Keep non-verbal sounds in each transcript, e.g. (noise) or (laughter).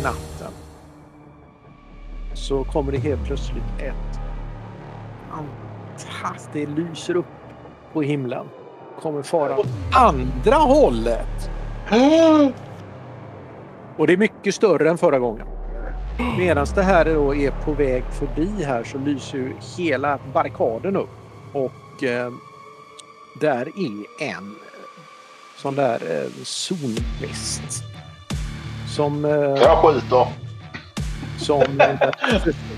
i natten så kommer det helt plötsligt ett fantastiskt, det lyser upp på himlen. Kommer fara åt andra hållet. Och det är mycket större än förra gången. Medan det här då är på väg förbi här så lyser ju hela barrikaden upp. Och eh, där är en sån där eh, zonväst. Som... Eh, Jag skjuter. som eh,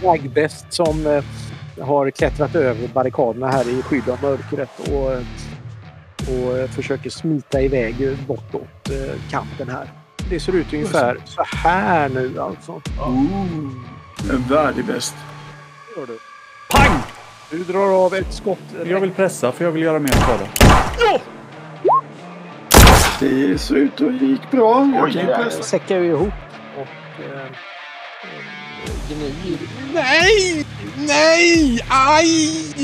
flagbäst som eh, har klättrat över barrikaderna här i skydd av mörkret och, och eh, försöker smita iväg bortåt eh, kanten här. Det ser ut ungefär så här nu alltså. En värdig bäst. Gör du. Pang! Du drar av ett skott. Jag vill pressa för jag vill göra mer skada. Det ser ut det gick bra. Jag Oj, kan säckar ju ihop och eh, eh, gnyr. Nej! Nej! Aj!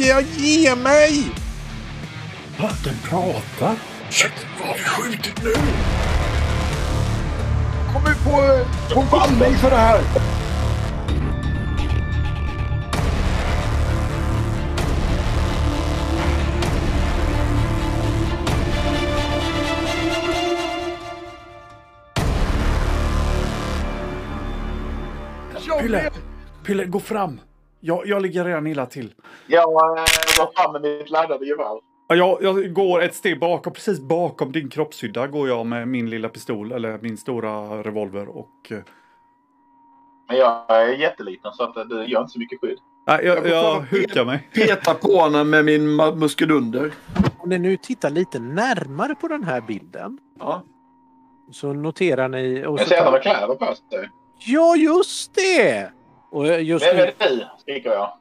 Jag ger mig! Va? Den pratar? Vad har vi skjutit nu? Kommer på, på bandning för det här. Pille! Pille, gå fram! Jag, jag ligger redan illa till. Jag går fram med mitt laddade gevär. Ja, Jag, jag går ett steg bakom, precis bakom din kroppshydda går jag med min lilla pistol, eller min stora revolver och... eh, Men jag är jätteliten så att det gör inte så mycket skydd. Nej, Jag jag, jag hukar mig. Peta på honom med min muskelunder. Om ni nu tittar lite närmare på den här bilden Ja. så noterar ni... Och Jag så ser att han har kläder på sig. Ja, just det! Och just Vem är det? Skriker jag.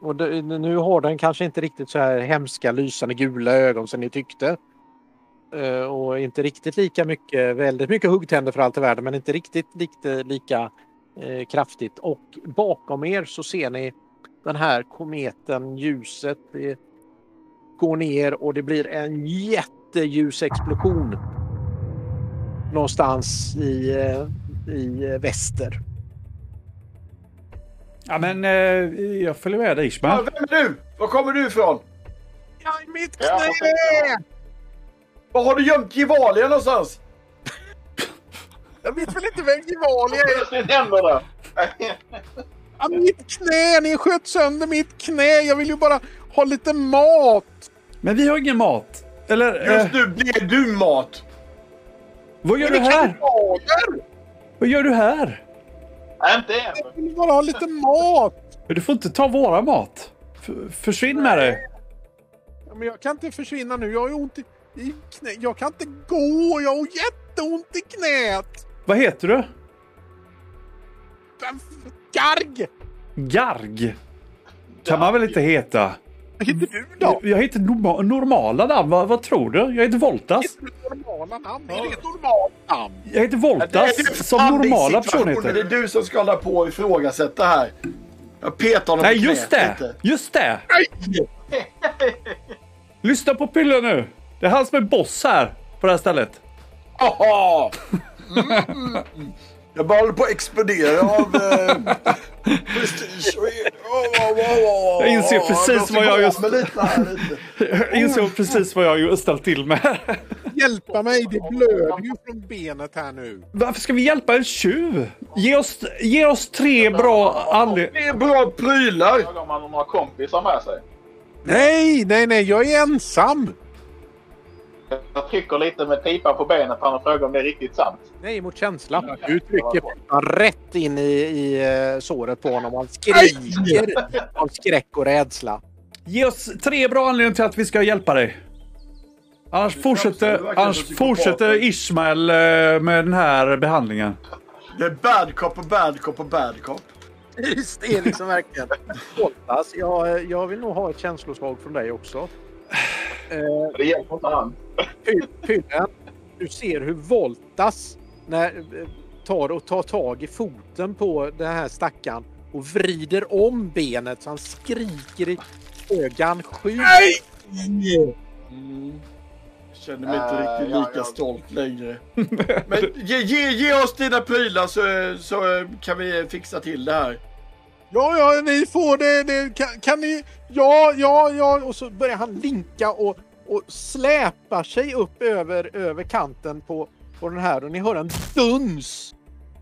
och det, nu har den kanske inte riktigt så här hemska lysande gula ögon som ni tyckte. Eh, och inte riktigt lika mycket, väldigt mycket huggtänder för allt i världen, men inte riktigt lika, lika eh, kraftigt. Och bakom er så ser ni den här kometen, ljuset det går ner och det blir en jätteljusexplosion någonstans i, eh, i eh, väster. Ja, men eh, jag följer med dig Ja, Ishmael. vem är du? Var kommer du ifrån? Ja, i mitt Ja, knä! Var har du gömt Gevalia någonstans? Jag vet väl inte vem Gevalia är? Ja, mitt knä! Ni sköt sönder mitt knä! Jag vill ju bara ha lite mat! Men vi har ingen mat. Eller, eh, Just nu blev du mat. vad gör Är du här? kanaler? Vad gör du här? Inte än. Jag vill bara ha lite mat! Du får inte ta våra mat. F- försvinn med dig. Ja, men jag kan inte försvinna nu. Jag har ont i, i knä. Jag kan inte gå. Jag har jätteont i knät. Vad heter du? Garg! Garg. Kan man väl inte heta? Vad heter du då? Jag heter norma normala namn. Vad, vad tror du? Jag heter Voltas. Heter normala namn? Är det ett normalt namn? Jag heter Det är Voltas som normala personer Det är heter. du som ska hålla på och ifrågasätta här. Jag petar honom Nej, på just knät det! lite. Just det! Nej! (laughs) Lyssna på Pille nu. Det är han som är boss här på det här stället. Haha! (laughs) Mm. Jag bara håller på att explodera av eh, (laughs) prestige. och- Oh, oh, oh, oh. Jag inser precis vad jag just- med lite här, lite. Jag insåg precis vad jag ställt till med. Hjälpa mig, det blöder ju från benet här nu. Varför ska vi hjälpa en tjuv? Ge oss, ge oss tre bra anledningar. Är bra prylar. Om han har några kompisar med sig. Nej, nej, nej, jag är ensam. Jag trycker lite med pipan på benet på honom och frågar om det är riktigt sant. Nej, mot känsla. Du trycker pipan rätt in i, i eh, såret på honom. Han skriker av skräck och rädsla. Ge oss tre bra anledningar till att vi ska hjälpa dig. Annars fortsätter, annars fortsätter Ismael eh, med den här behandlingen. Det är bad cop och bad cop och bad cop. Just det, liksom verkligen. Jag, jag vill nog ha ett känsloslag från dig också. Eh, Det hjälper inte han. Py- Pyllen, du ser hur Voltas när, eh, tar och tar tag i foten på den här stackaren och vrider om benet så han skriker i ögan. Skjut! Nej! Känner mig inte Eh, riktigt ja, lika ja. stolt längre. Men ge, ge, ge oss dina prylar så, så kan vi fixa till det här. Ja, ja, ni får det. det kan, kan ni? Ja, ja, ja. Och så börjar han linka och, och släpar sig upp över, över kanten på, på den här och ni hör en duns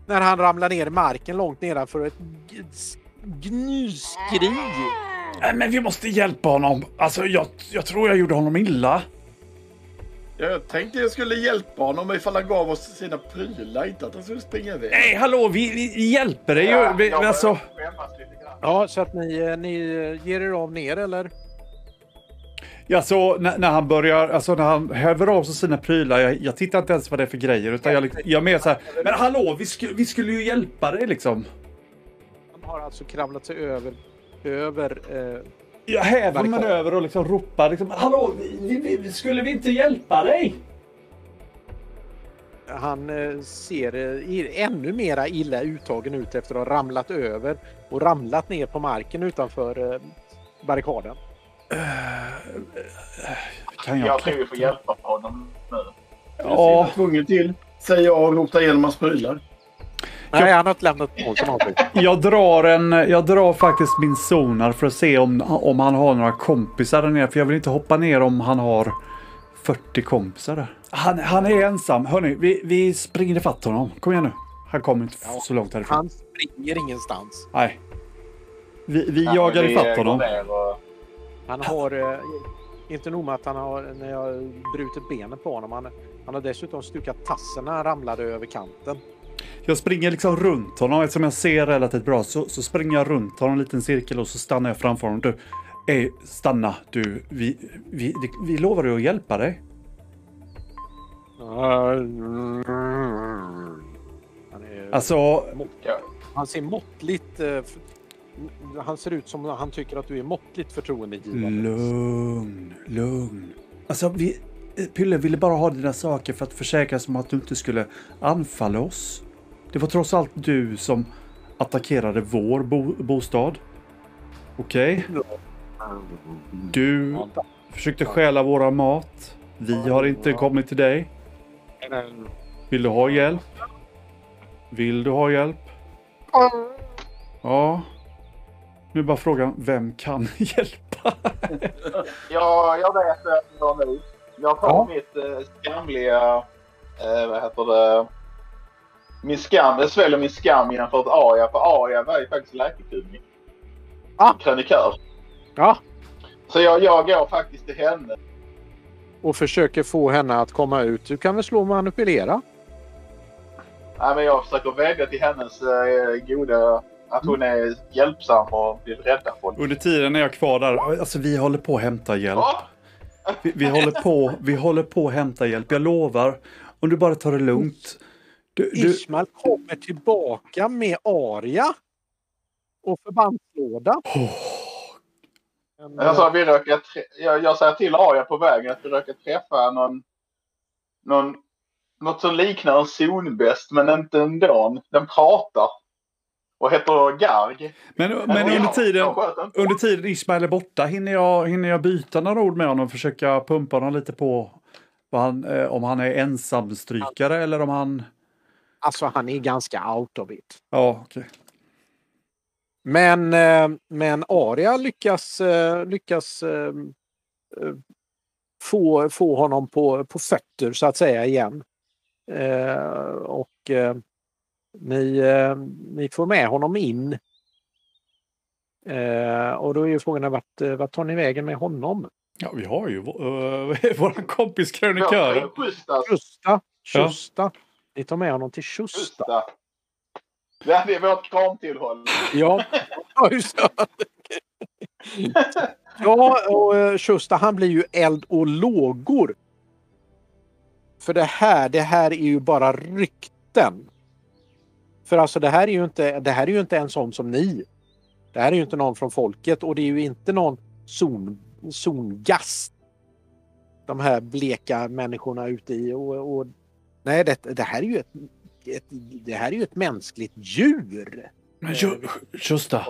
när han ramlar ner i marken långt nedanför ett gnyskri. Nej, men vi måste hjälpa honom. Alltså, jag, jag tror jag gjorde honom illa. Jag tänkte jag skulle hjälpa honom ifall han gav oss sina prylar, inte att han skulle springa iväg. Nej, hallå, vi, vi hjälper dig ju. Ja, Vi, alltså. Ja, så att ni, eh, ni eh, ger er av ner eller? alltså, när, när han börjar, alltså när han häver av sig sina prylar, jag, jag tittar inte ens vad det är för grejer, utan jag, liksom- jag är mer så här, men hallå, vi, sku, vi skulle ju hjälpa dig liksom. Han har alltså kravlat sig över, över eh, Jag häver mig Barrikad. över och liksom ropar liksom, hallå, vi, vi, vi, skulle vi inte hjälpa dig? Han eh, ser eh, ännu mera illa uttagen ut efter att ha ramlat över och ramlat ner på marken utanför eh, barrikaden. Kan jag, Jag tror vi får hjälpa honom nu. Ja, Tvungen till, säger jag och rotar igenom hans prylar. Nej, han har inte lämnat någon som (laughs) avtryck. jag drar en, jag drar faktiskt min sonar för att se om, om han har några kompisar där nere, för jag vill inte hoppa ner om han har 40 kompisar där. Han, han är ensam. Hörni, vi, vi springer ifatt honom. Kom igen nu. Han kommer inte Ja. så långt härifrån. Han springer ingenstans. Nej. Vi, vi Ja, jagar vi, ifatt honom. och- Han har eh, inte nog med att han har när jag brutit benet på honom. Han, han har dessutom stukat tassen när han ramlade över kanten. Jag springer liksom runt honom. Eftersom jag ser relativt bra så, så springer jag runt honom en liten cirkel och så stannar jag framför honom. Du, ey, stanna du. Vi, vi, vi lovar ju att hjälpa dig. Han, är, Alltså, han ser måttligt... eh, Han ser ut som han tycker att du är måttligt förtroendegivande. lugn, lugn. Alltså, vi, Pylle ville bara ha dina saker för att försäkra sig om att du inte skulle anfalla oss. Det var trots allt du som attackerade vår bo, bostad. Okej? Du försökte stjäla våra mat. Vi har inte kommit till dig. Vill du ha hjälp? Vill du ha hjälp? Ja. Nu är bara frågan, vem kan (laughs) hjälpa? Ja, jag vet vem jag nu. Jag tar Ja. mitt eh, skamliga... Eh, vad heter det? Min skam. Jag sväljer min skam jämfört med Aria. För Aria var ju faktiskt läkekunnig. Ah. Krönikör. Ja, Så jag, jag går faktiskt till henne. och försöker få henne att komma ut. Du kan väl slå manipulera? Nej, men jag försöker vädja till hennes eh, goda... Att hon är hjälpsam och vill rädda folk. Under tiden är jag kvar där. Alltså vi håller på att hämta hjälp. Ja, Vi, vi, håller på, vi håller på att hämta hjälp. Jag lovar. Om du bara tar det lugnt. Du, du, Ismail kommer tillbaka med aria. Och förbandslåda. En, Jag, sa, vi trä- jag, jag säger till Aria på vägen att vi råkar träffa någon, någon... Något som liknar en zonbäst men inte ändå. Den pratar. Och heter Garg. men men Ja, under, tiden, under tiden Ismail är borta hinner jag, hinner jag byta några ord med honom och försöka pumpa honom lite på han, eh, om han är ensamstrykare eller om han... Alltså han är ganska out of it. Ja, okej. Men, eh, men Aria lyckas, eh, lyckas eh, eh, få, få honom på, på fötter så att säga igen. Och ni, ni får med honom in. Och då är ju frågan vart, vart tar ni vägen med honom? Ja, vi har ju uh, (laughs) vår kompis Ja, krönikören. Schysst alltså. Tjusta. Tjusta. Ni tar med honom till Tjusta. Det är vårt kramtillhåll. Ja, (laughs) just ja och eh, Tjusta han blir ju eld och lågor. För det här, det här är ju bara rykten. För alltså det här är ju inte, det här är ju inte en sån som ni. Det här är ju inte någon från folket och det är ju inte någon zon, zongast. De här bleka människorna ute i och, och nej det, det här är ju ett, ett, det här är ju ett mänskligt djur. Men ju- Justa,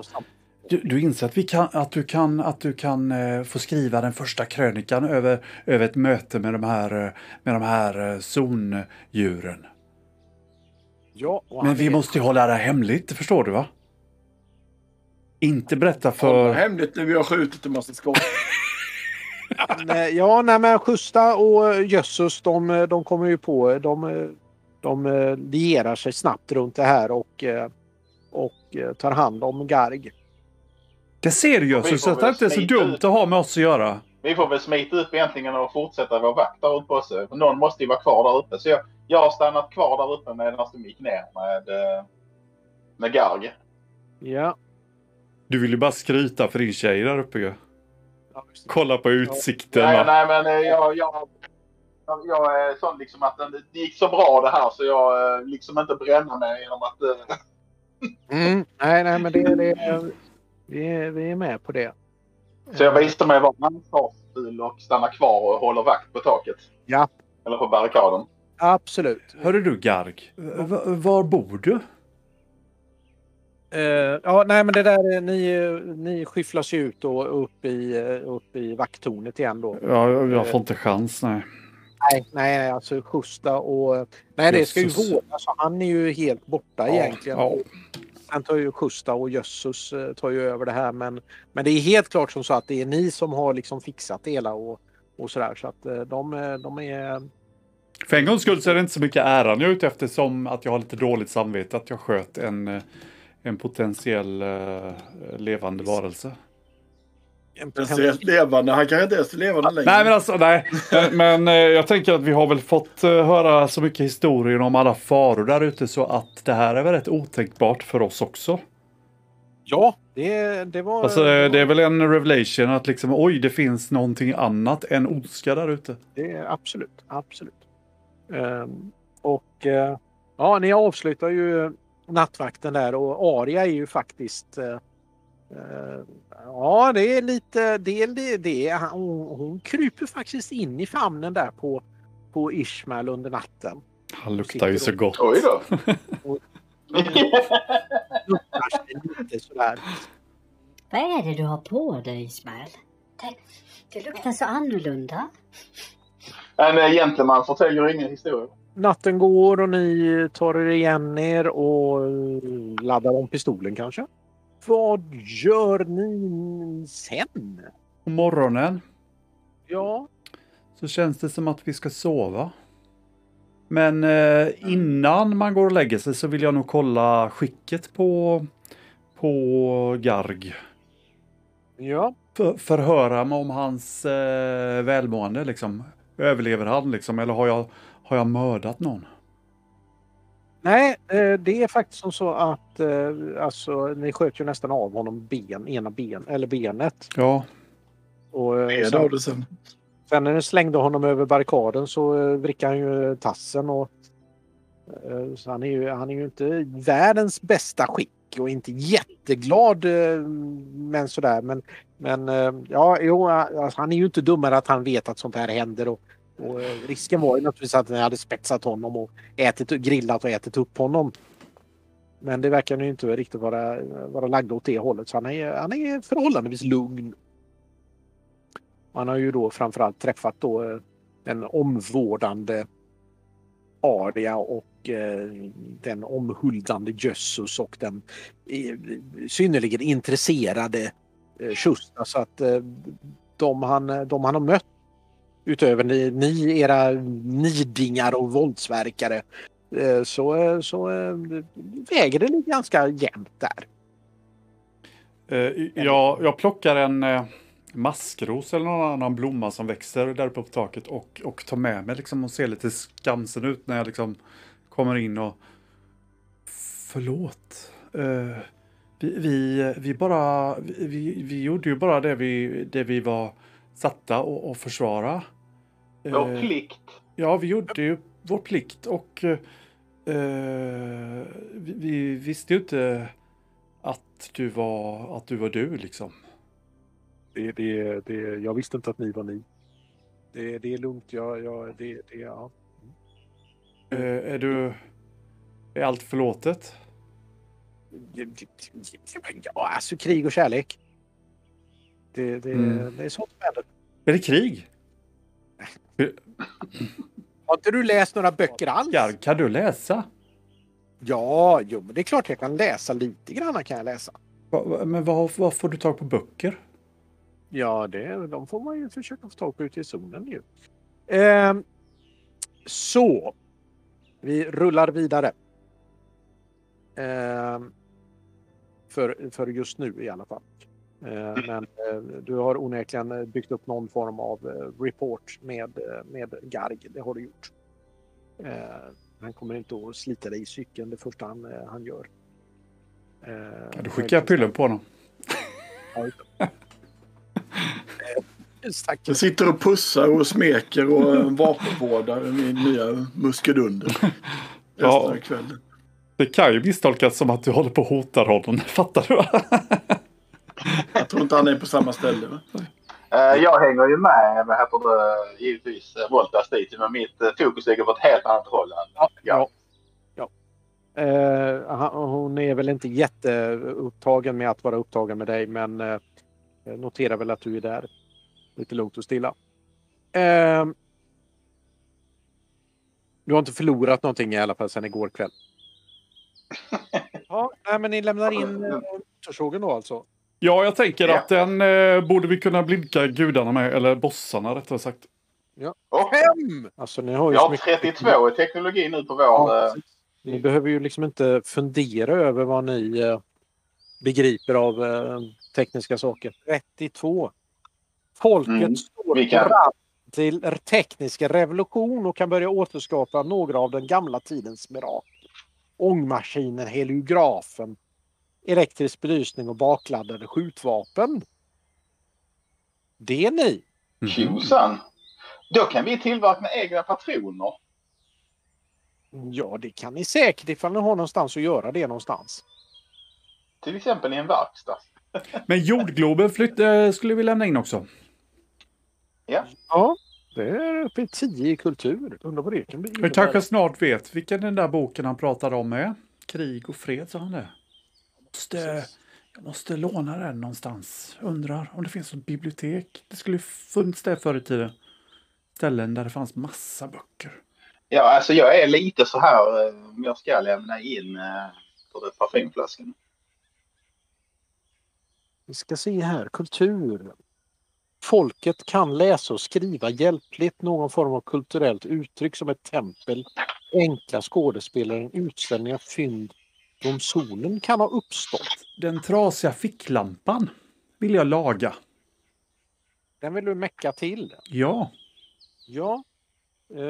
Du, du inser att, vi kan, att du kan, att du kan eh, få skriva den första krönikan över, över ett möte med de här, eh, med de här eh, zondjuren. Ja, Men vi är- måste ju hålla det här hemligt, det förstår du va? Inte berätta För... för... Hemligt när vi har skjutit en massa skott. (laughs) Nej, Ja, nej men Justa och Jössus de, de kommer ju på, de, de eh, lierar sig snabbt runt det här och, eh, och eh, tar hand om Garg. Det ser du Jösses, att det inte är så dumt att ha med oss att göra. Vi får väl smita upp egentligen och fortsätta vår vakt där uppe också. Någon måste ju vara kvar där uppe. Så jag, jag har stannat kvar där uppe medan de gick ner med, eh, med Garg. Ja. Du vill ju bara skryta för din tjej där uppe ju. Kolla på utsikten. Nej, nej men eh, jag, jag, jag är sån liksom att det det gick så bra det här så jag eh, liksom inte bränner mig genom att... eh, (laughs) Mm, nej, nej, men det, det, vi, är, vi är med på det. Så jag visste mig vara ansvarsfull och stanna kvar och håller vakt på taket. Ja. Eller på barrikaden. Absolut. Hörru du Garg, v- var bor du? Eh, ja, nej, men det där, är- ni, ni skyfflas ju ut och upp i, eh, upp i vakttornet igen då. Ja, jag får inte chans nej. Nej, nej, alltså Justa och... Nej, det ska ju vårdas. så han är ju helt borta Ja, egentligen. ja. Sen tar ju Justa och Jössus eh, tar ju över det här. Men, men det är helt klart som så att det är ni som har liksom fixat det hela och, och sådär. Så att eh, de, eh, de är... För en gångs skull så är det inte så mycket äran jag är ute efter som att jag har lite dåligt samvete att jag sköt en, eh, en potentiell eh, levande varelse. En helt levande. Han kanske inte ens är levande längre. Nej men alltså nej. (laughs) Men, eh, jag tänker att vi har väl fått eh, höra så mycket historier om alla faror där ute så att det här är väl rätt otänkbart för oss också. Ja, det, det var... Alltså det är väl en revelation att liksom oj det finns någonting annat än ondska där ute. Det är absolut, absolut. Ehm, och eh, ja, ni avslutar ju nattvakten där och Aria är ju faktiskt eh, eh, Ja, det är lite, det är, det, det hon, hon kryper faktiskt in i famnen där på, på Ismael under natten. Han luktar ju så gott. Oj då. (laughs) Luktar sig lite sådär. Vad är det du har på dig Ismael? Det, det luktar så annorlunda. en gentleman förtäljer ingen historia. Natten går och ni tar er igen er och laddar om pistolen kanske. Vad gör ni sen? På morgonen Ja, så känns det som att vi ska sova. Men eh, innan man går och lägger sig så vill jag nog kolla skicket på, på Garg. ja. För, förhöra mig om hans eh, välmående liksom. Överlever han liksom eller har jag, har jag mördat någon? Nej, eh, det är faktiskt som så att eh, alltså, ni sköt ju nästan av honom ben, ena ben, eller benet. Ja, Och, eh, av det sen. sen när ni slängde honom över barrikaden så vrickade han ju tassen. Och, så han är, ju, han är ju inte världens bästa skick och inte jätteglad. Men sådär. Men, men ja, jo, alltså, han är ju inte dummare att han vet att sånt här händer. Och, och eh, risken var ju naturligtvis att ni hade spetsat honom och ätit, grillat och ätit upp honom. Men det verkar ju inte riktigt vara, vara lagd åt det hållet. Så han är, han är förhållandevis lugn. Han har ju då framförallt träffat då eh, den omvårdande Aria och eh, den omhuldande Jössus och den eh, synnerligen intresserade eh, Shusta. Så att eh, de, han, de han har mött utöver ni, ni era nidingar och våldsverkare eh, så, eh, så eh, väger det ganska jämnt där. jag, jag plockar en maskros eller någon annan blomma som växer där uppe på taket och, och tar med mig liksom och ser lite skamsen ut när jag liksom kommer in och Förlåt. Vi, vi, vi bara, vi, vi, gjorde ju bara det vi, det vi var satta att att försvara. Vår Eh, plikt. Ja, vi gjorde ju vår plikt och eh, vi, vi visste ju inte att du var, att du var du liksom. Det, det, det, jag visste inte att ni var ni. Det, det är lugnt. Jag, jag, det, det, ja. Eh, är du, är allt förlåtet? Ja, alltså krig och kärlek. Det, det, Mm. det är sånt som händer. Är det krig? Har inte du läst några böcker alls? Ja, kan du läsa? Ja, jo, men det är klart jag kan läsa lite grann kan jag läsa. Va- Men vad, vad får du tag på böcker? Ja, det, de får man ju försöka få tag på ute i zonen ju. Ehm, så. Vi rullar vidare. Ehm, för, för just nu i alla fall. Ehm, men eh, du har onekligen eh, byggt upp någon form av eh, report med, eh, med Garg. Det har du gjort. Han kommer inte att slita dig i cykeln det första han, eh, han gör. Ja, då skickar jag pyllen på honom. Jag (laughs) sitter och pussar och smeker och eh, vapenvårdar min nya muskedunder. (laughs) Ja. Det kan ju misstolkas som att du håller på och hotar honom. (laughs) Fattar du? Jag tror inte han är på samma ställe. Va? Eh, Jag hänger ju med, vad heter det, givetvis eh, Voltas dit. Men mitt eh, fokus ligger på ett helt annat håll. Ja, ja. ja. Eh, hon är väl inte jätteupptagen med att vara upptagen med dig men eh, noterar väl att du är där. Lite lugnt och stilla. Eh, du har inte förlorat någonting i alla fall sedan igår kväll. (laughs) Ja, nej, men ni lämnar in motorsågen då alltså? Ja, jag tänker Ja. att den eh, borde vi kunna blidka gudarna med. Eller bossarna rättare sagt. Och Fem! Alltså ni har ju har mycket- 32 i teknologi nu på vår... Ja, eh. Ni behöver ju liksom inte fundera över vad ni eh, begriper av eh, tekniska saker. 32. Folket Mm, står vi kan- fram till teknisk revolution och kan börja återskapa några av den gamla tidens mirakel. Ångmaskinen, heliografen, elektrisk belysning och bakladdade skjutvapen. Det är ni. Tjosan! Då kan vi tillverka egna patroner. Ja, det kan ni säkert ifall ni har någonstans att göra det någonstans. Till exempel i en verkstad. (laughs) Men jordgloben flytt, eh, skulle vi lämna in också. Ja, det är uppe i 10 i kultur. Undrar vad det kan bli. Vi kanske snart vet vilken den där boken han pratade om är. Krig och fred, sa han det. Jag måste, jag måste låna den någonstans. Undrar om det finns något bibliotek. Det skulle funnits det förr i tiden. Ställen där det fanns massa böcker. Ja, alltså jag är lite så här eh, om jag ska lämna in eh, för det parfymflaskan. Vi ska se här, kultur. Folket kan läsa och skriva hjälpligt någon form av kulturellt uttryck som ett tempel, enkla skådespel eller en utställning av fynd från solen kan ha uppstått. Den trasiga ficklampan vill jag laga. Den vill du mecka till. Ja, Ja. Eh,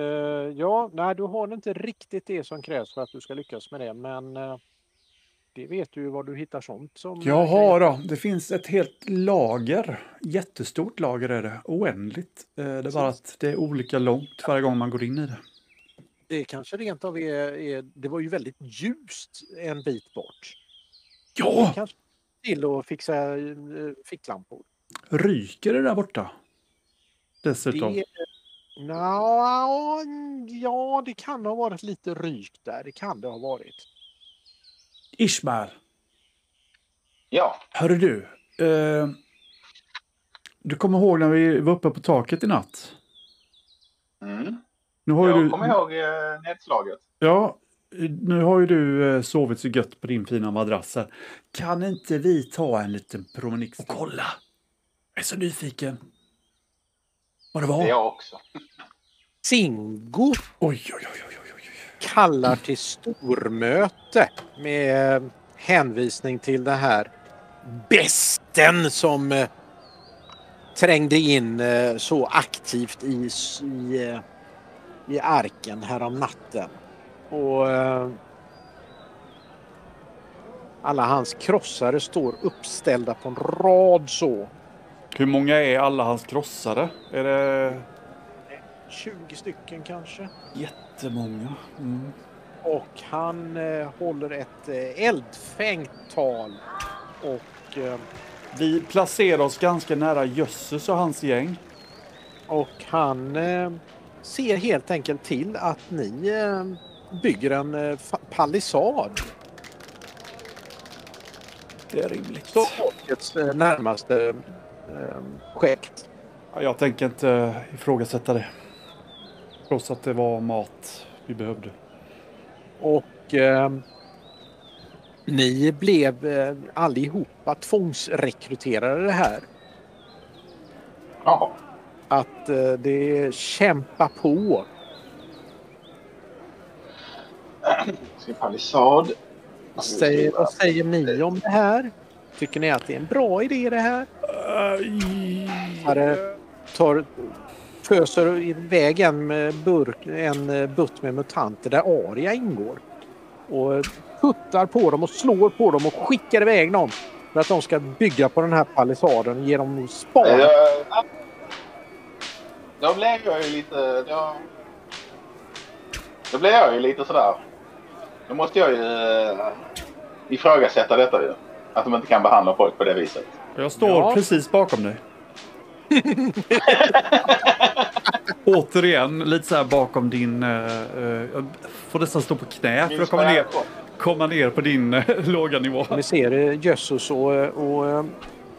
ja, nej, du har inte riktigt det som krävs för att du ska lyckas med det, men eh, det vet du ju var du hittar sånt som... jag har då. Det finns ett helt lager. Jättestort lager är det. Oändligt. Eh, Det är bara att det är olika långt varje gång man går in i det. Det kanske rent av är, är... Det var ju väldigt ljust en bit bort. Ja! Kanske till att fixa eh, ficklampor. Ryker det där borta? Dessutom. Det, Nå, ja, det kan ha varit lite ryk där. Det kan det ha varit. Ishmael, Ja, hörru du. Eh, du kommer ihåg när vi var uppe på taket i natt? mm. Nu har jag du, kommer ihåg eh, nedslaget. Ja, nu har ju du eh, sovit så gött på din fina madrass här. Kan inte vi ta en liten promenix och kolla? Jag är så nyfiken. Vad det Det är var? jag också. (laughs) Singo Oj, oj, oj, oj, oj, oj. kallar till stormöte med hänvisning till den här besten som eh, trängde in eh, så aktivt i, i, eh, i arken härom natten. Och eh, alla hans krossare står uppställda på en rad så. Hur många är alla hans krossare? Är det 20 stycken kanske. jättemånga? Mm. Och han eh, håller ett eh, eldfängt tal. Och, eh, Vi placerar oss ganska nära Jösses och hans gäng. och han eh, ser helt enkelt till att ni eh, bygger en eh, palissad. Det är rimligt. Så folkets eh, närmaste projekt. Ja, Jag tänker inte ifrågasätta det. Trots att det var mat vi behövde. Och eh, ni blev eh, allihopa tvångsrekryterade här. Jaha. Att eh, det kämpa på. Sin palissad. Säger, vad säger ni om det här? Tycker ni att det är en bra idé det här? Här, tar, föser iväg en, burk, en eh, butt med mutanter där Aria ingår. Och puttar på dem och slår på dem och skickar iväg dem. För att de ska bygga på den här palissaden och ge dem spar. Eh, Då blev jag ju lite... Då, då blev jag ju lite sådär. Då måste jag ju eh, ifrågasätta detta ju. Att de inte kan behandla folk på det viset. Jag står Ja. precis bakom dig. (laughs) Återigen, lite så här bakom din... eh, eh, jag får nästan stå på knä för att komma ner, komma ner på din eh, låga nivå. Ni ser eh, Jössus och, och,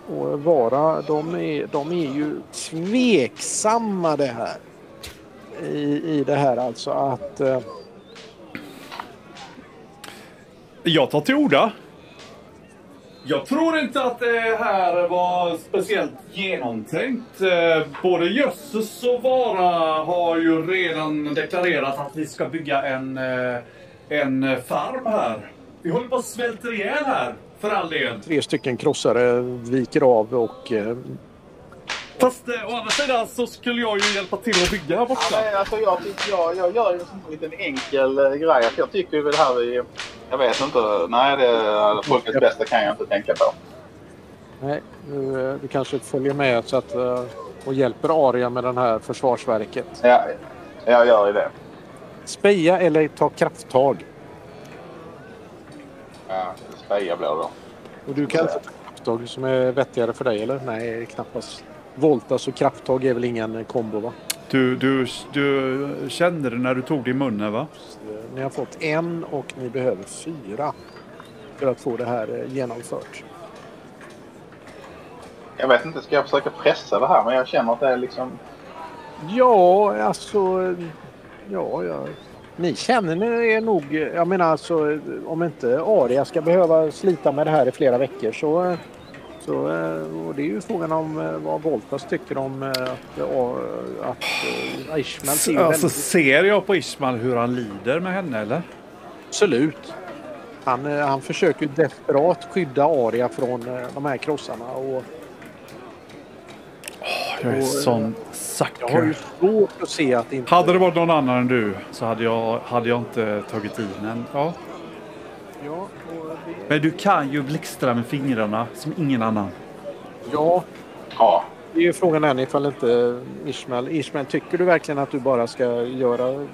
och Vara, de är, de är ju tveksamma det här. I, i det här alltså att... eh, Jag tar till orda. Jag tror inte att det här var speciellt genomtänkt. Eh, både Jösses och Vara har ju redan deklarerat att vi ska bygga en, eh, en farm här. Vi håller på att svälta ihjäl här, för all del. tre stycken krossare viker av och eh, Fast eh, å andra sidan så skulle jag ju hjälpa till att bygga här borta. Ja, men alltså, jag, jag, jag gör ju en liten enkel eh, grej. Att jag tycker ju det här är... Jag vet inte. Nej, det, folkets bästa kan jag inte tänka på. nej, du, eh, du kanske följer med så att, eh, och hjälper Aria med den här försvarsverket. Ja, jag gör ju det. Speja eller ta krafttag. Ja, speja blir det då. Och du kan inte ta krafttag som är vettigare för dig eller? Nej, knappast. Voltas och krafttag är väl ingen kombo va? Du, du, du kände det när du tog det i munnen va? Ni har fått en och ni behöver fyra för att få det här eh, genomfört. Jag vet inte, ska jag försöka pressa det här? Men jag känner att det är liksom... Ja, alltså... Ja, ja. Ni känner er nog... Jag menar alltså om inte Aria ska behöva slita med det här i flera veckor så... så eh, och det är ju frågan om eh, vad Voltas tycker om eh, att, att Ishmael ser Alltså väldigt... ser jag på Ismail hur han lider med henne eller? Absolut. Han, han försöker ju desperat skydda Aria från de här krossarna och Jag är Och, sån jag har ju sucker. svårt att se att inte... Hade det varit någon annan än du så hade jag, hade jag inte tagit i men ja. Ja, och det... Men du kan ju blixtra med fingrarna som ingen annan. ja, Ja. Det är ju frågan än ifall inte Ismael... Ismael, tycker du verkligen att du bara ska göra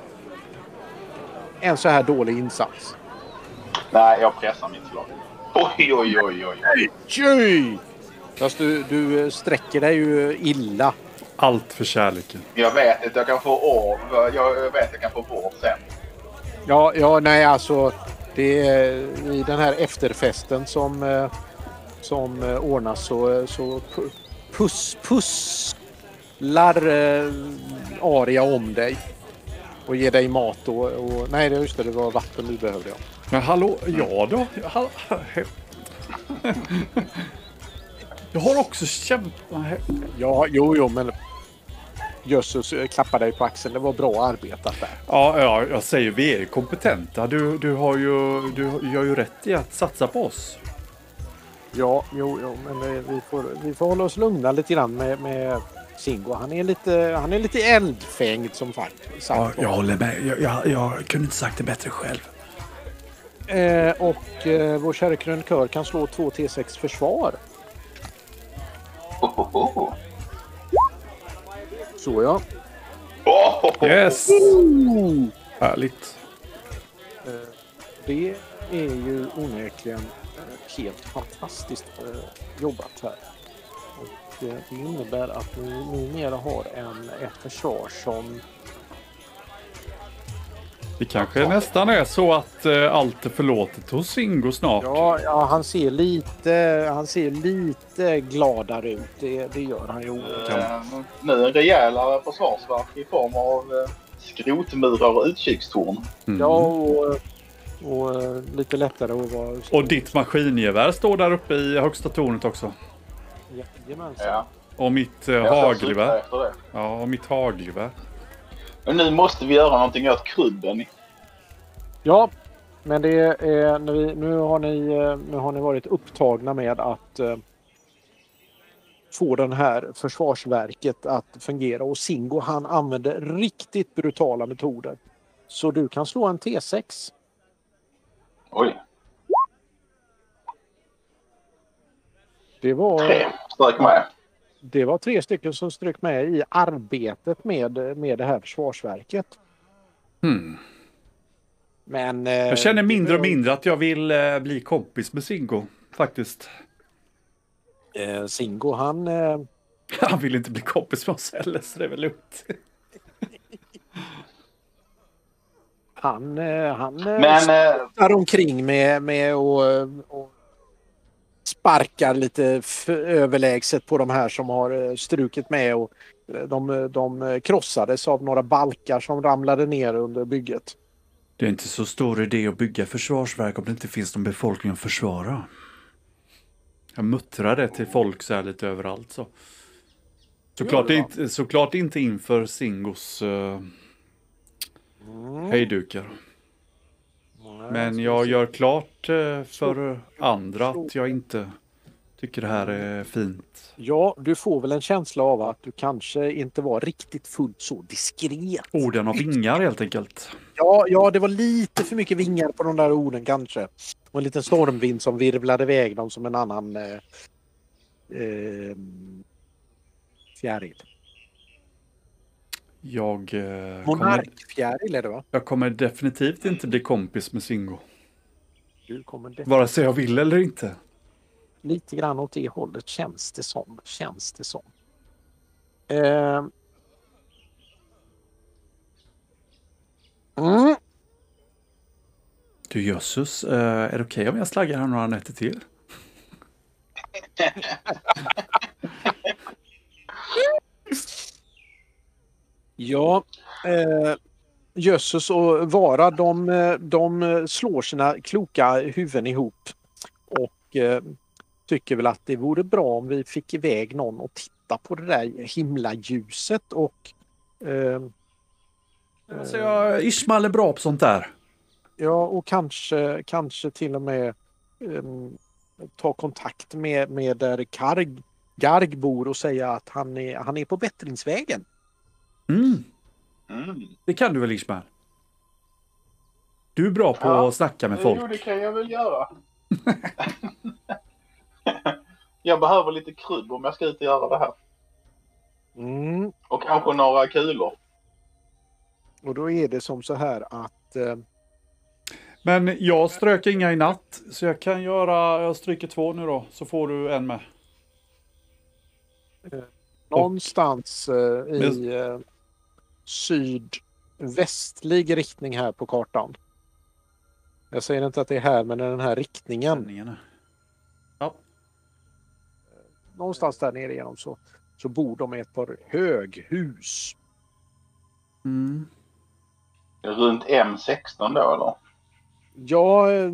en så här dålig insats? Nej, jag pressar mitt slag. Oj, oj, oj, oj. Tjej! Fast du, du sträcker dig ju illa. Allt för kärleken. Jag vet att jag kan få orv. Jag vet att jag kan få vård sen. Ja, ja, nej alltså. Det är i den här efterfesten som, eh, som eh, ordnas så, så pu- puss, pusslar eh, Aria om dig. Och ger dig mat och, och nej det- just det, det var vatten du behövde ja. Men hallå, ja då? Ha- (laughs) Jag har också kämpat. Ja, jo, jo, men Jösses eh, klappar dig på axeln. Det var bra arbetat där. Ja, ja, jag säger vi är kompetenta. Du, du har ju, du gör ju rätt i att satsa på oss. Ja, jo, jo men eh, vi får, vi får hålla oss lugna lite grann med, med Singo. Han är lite, han är lite eldfängd som sagt. sagt var. håller med. Jag, jag, jag kunde inte sagt det bättre själv. Eh, och eh, vår kära krönikör kan slå 2 T6 försvar. Oh, oh, oh. Så ja. Yes! Härligt. Eh, det är ju onekligen eh, helt fantastiskt eh, jobbat här. Och det innebär att ni numera har en, ett försvar som Det kanske nästan är så att eh, allt är förlåtet hos Singo snart. Ja, ja, han ser lite, han ser lite gladare ut. Det, det gör han ju. Eh, nu en rejälare försvarsverk i form av eh, skrotmurar och utkikstorn. Mm. Ja, och, och eh, lite lättare att vara... Och ditt maskingevär står där uppe i högsta tornet också. Jajamensan. Ja, Och mitt eh, hagelgevär. Ja, och mitt hagelgevär. Men nu måste vi göra någonting åt krubben. Ja, men det är, nu, har ni, eh, nu har ni varit upptagna med att eh, få den här försvarsverket att fungera och Singo han använder riktigt brutala metoder. Så du kan slå en T6. Oj, Det var, tre strök med. Det var tre stycken som strök med i arbetet med, med det här försvarsverket. Hmm. Men, eh, Jag känner mindre och mindre att jag vill eh, bli kompis med Singo. Faktiskt. Eh, Singo han... Eh, (laughs) Han vill inte bli kompis med oss heller, så det är väl lugnt. han, han Men där omkring med, med och, och sparkar lite överlägset på de här som har eh, strukit med och eh, de, de krossades av några balkar som ramlade ner under bygget. Det är inte så stor idé att bygga försvarsverk om det inte finns någon befolkning att försvara. Jag muttrar det till folk så här lite överallt så. Såklart, du inte, såklart inte inför Singos uh, hejdukar. Men jag gör klart eh, för andra att jag inte tycker det här är fint. Ja, du får väl en känsla av att du kanske inte var riktigt fullt så diskret. Orden av vingar helt enkelt. Ja, ja, det var lite för mycket vingar på de där orden kanske. Och en liten stormvind som virvlade iväg dem som en annan eh, eh, fjäril. Jag, eh, kommer, Monarkfjäril är det va? jag kommer definitivt inte bli kompis med Singo. Du kommer. Vare sig jag vill eller inte. Lite grann åt det hållet känns det som. Känns det som. Eh. Mm. Du jösses, eh, är det okej om jag slaggar här några nätter till? (laughs) Ja, eh, Jösses och Vara de, eh, de slår sina kloka huvuden ihop och eh, tycker väl att det vore bra om vi fick iväg någon och titta på det där himlaljuset och eh, Alltså, jag, Ismael är bra på sånt där. Ja, och kanske, kanske till och med em, ta kontakt med, med där Karg, Garg bor och säga att han är, han är på bättringsvägen. Mm, mm. det kan du väl Ismael? Du är bra på Ja. att snacka med Jo, folk. det kan jag väl göra. (laughs) jag behöver lite krubb om jag ska ut och göra det här. Mm. Och kanske några kulor. Och då är det som så här att eh, Men jag strök inga i natt, så jag kan göra, jag stryker två nu då, så får du en med. någonstans eh, i eh, sydvästlig riktning här på kartan. Jag säger inte att det är här, men i den här riktningen. Ja. Någonstans där nere igenom så, så bor de i ett par höghus. Mm. Runt M16 då eller? Ja, eh,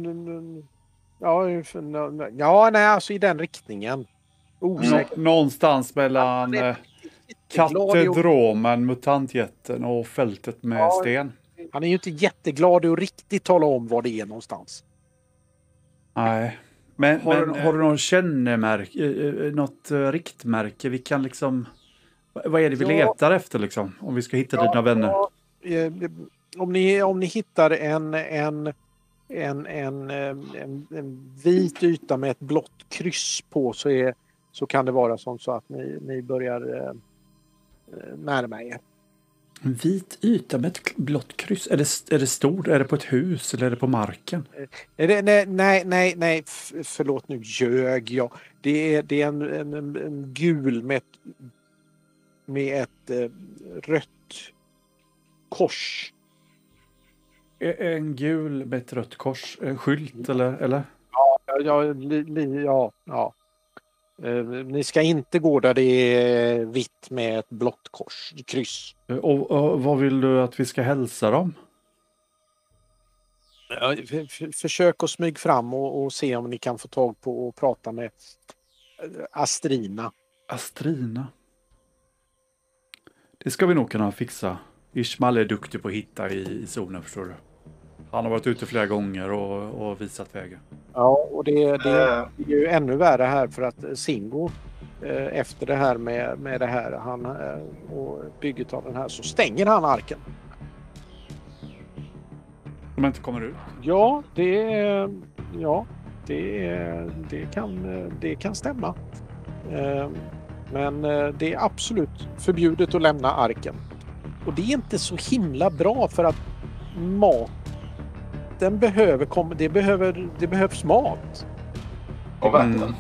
ja, ja, nej, alltså i den riktningen. Osäker. Nå- Någonstans mellan Ja, katedromen, mutantjätten och fältet med Ja. sten. Han är ju inte jätteglad att riktigt tala om var det är någonstans. Nej. Men, Har men du- har du någon kännemärke, eh, eh, något eh, riktmärke vi kan liksom... Vad är det vi Ja. letar efter liksom? Om vi ska hitta dina vänner. Ja, eh, om, ni, om ni hittar en, en, en, en, eh, en, en vit yta med ett blått kryss på så, är, så kan det vara som så att ni, ni börjar eh, eh, närma er. En vit yta med ett blått kryss. Är det, är det stort? Är det på ett hus eller är det på marken? Är det, nej, nej, nej, nej, förlåt nu ljög jag. Det är, det är en, en, en, gul med ett, med ett eh, rött kors. En gul med ett rött kors, en skylt eller? eller? Ja, ja, li, li, ja, ja. Eh, ni ska inte gå där det är vitt med ett blått kors, kryss. Och, och vad vill du att vi ska hälsa dem? Försök att smyga fram och, och se om ni kan få tag på och prata med eh, Astrina. Astrina. Det ska vi nog kunna fixa. Ishmael är duktig på att hitta i, i zonen förstår du. Han har varit ute flera gånger och, och visat vägen. Ja, och det, det är ju ännu värre här för att Singo eh, efter det här med, med det här han, eh, och bygget av den här så stänger han arken. Jag inte kommer ut. Ja, det, ja, det, det, kan, det kan stämma. Eh, Men det är absolut förbjudet att lämna arken. Och det är inte så himla bra för att maten behöver det, behöver, det behövs mat. och vatten. Mm.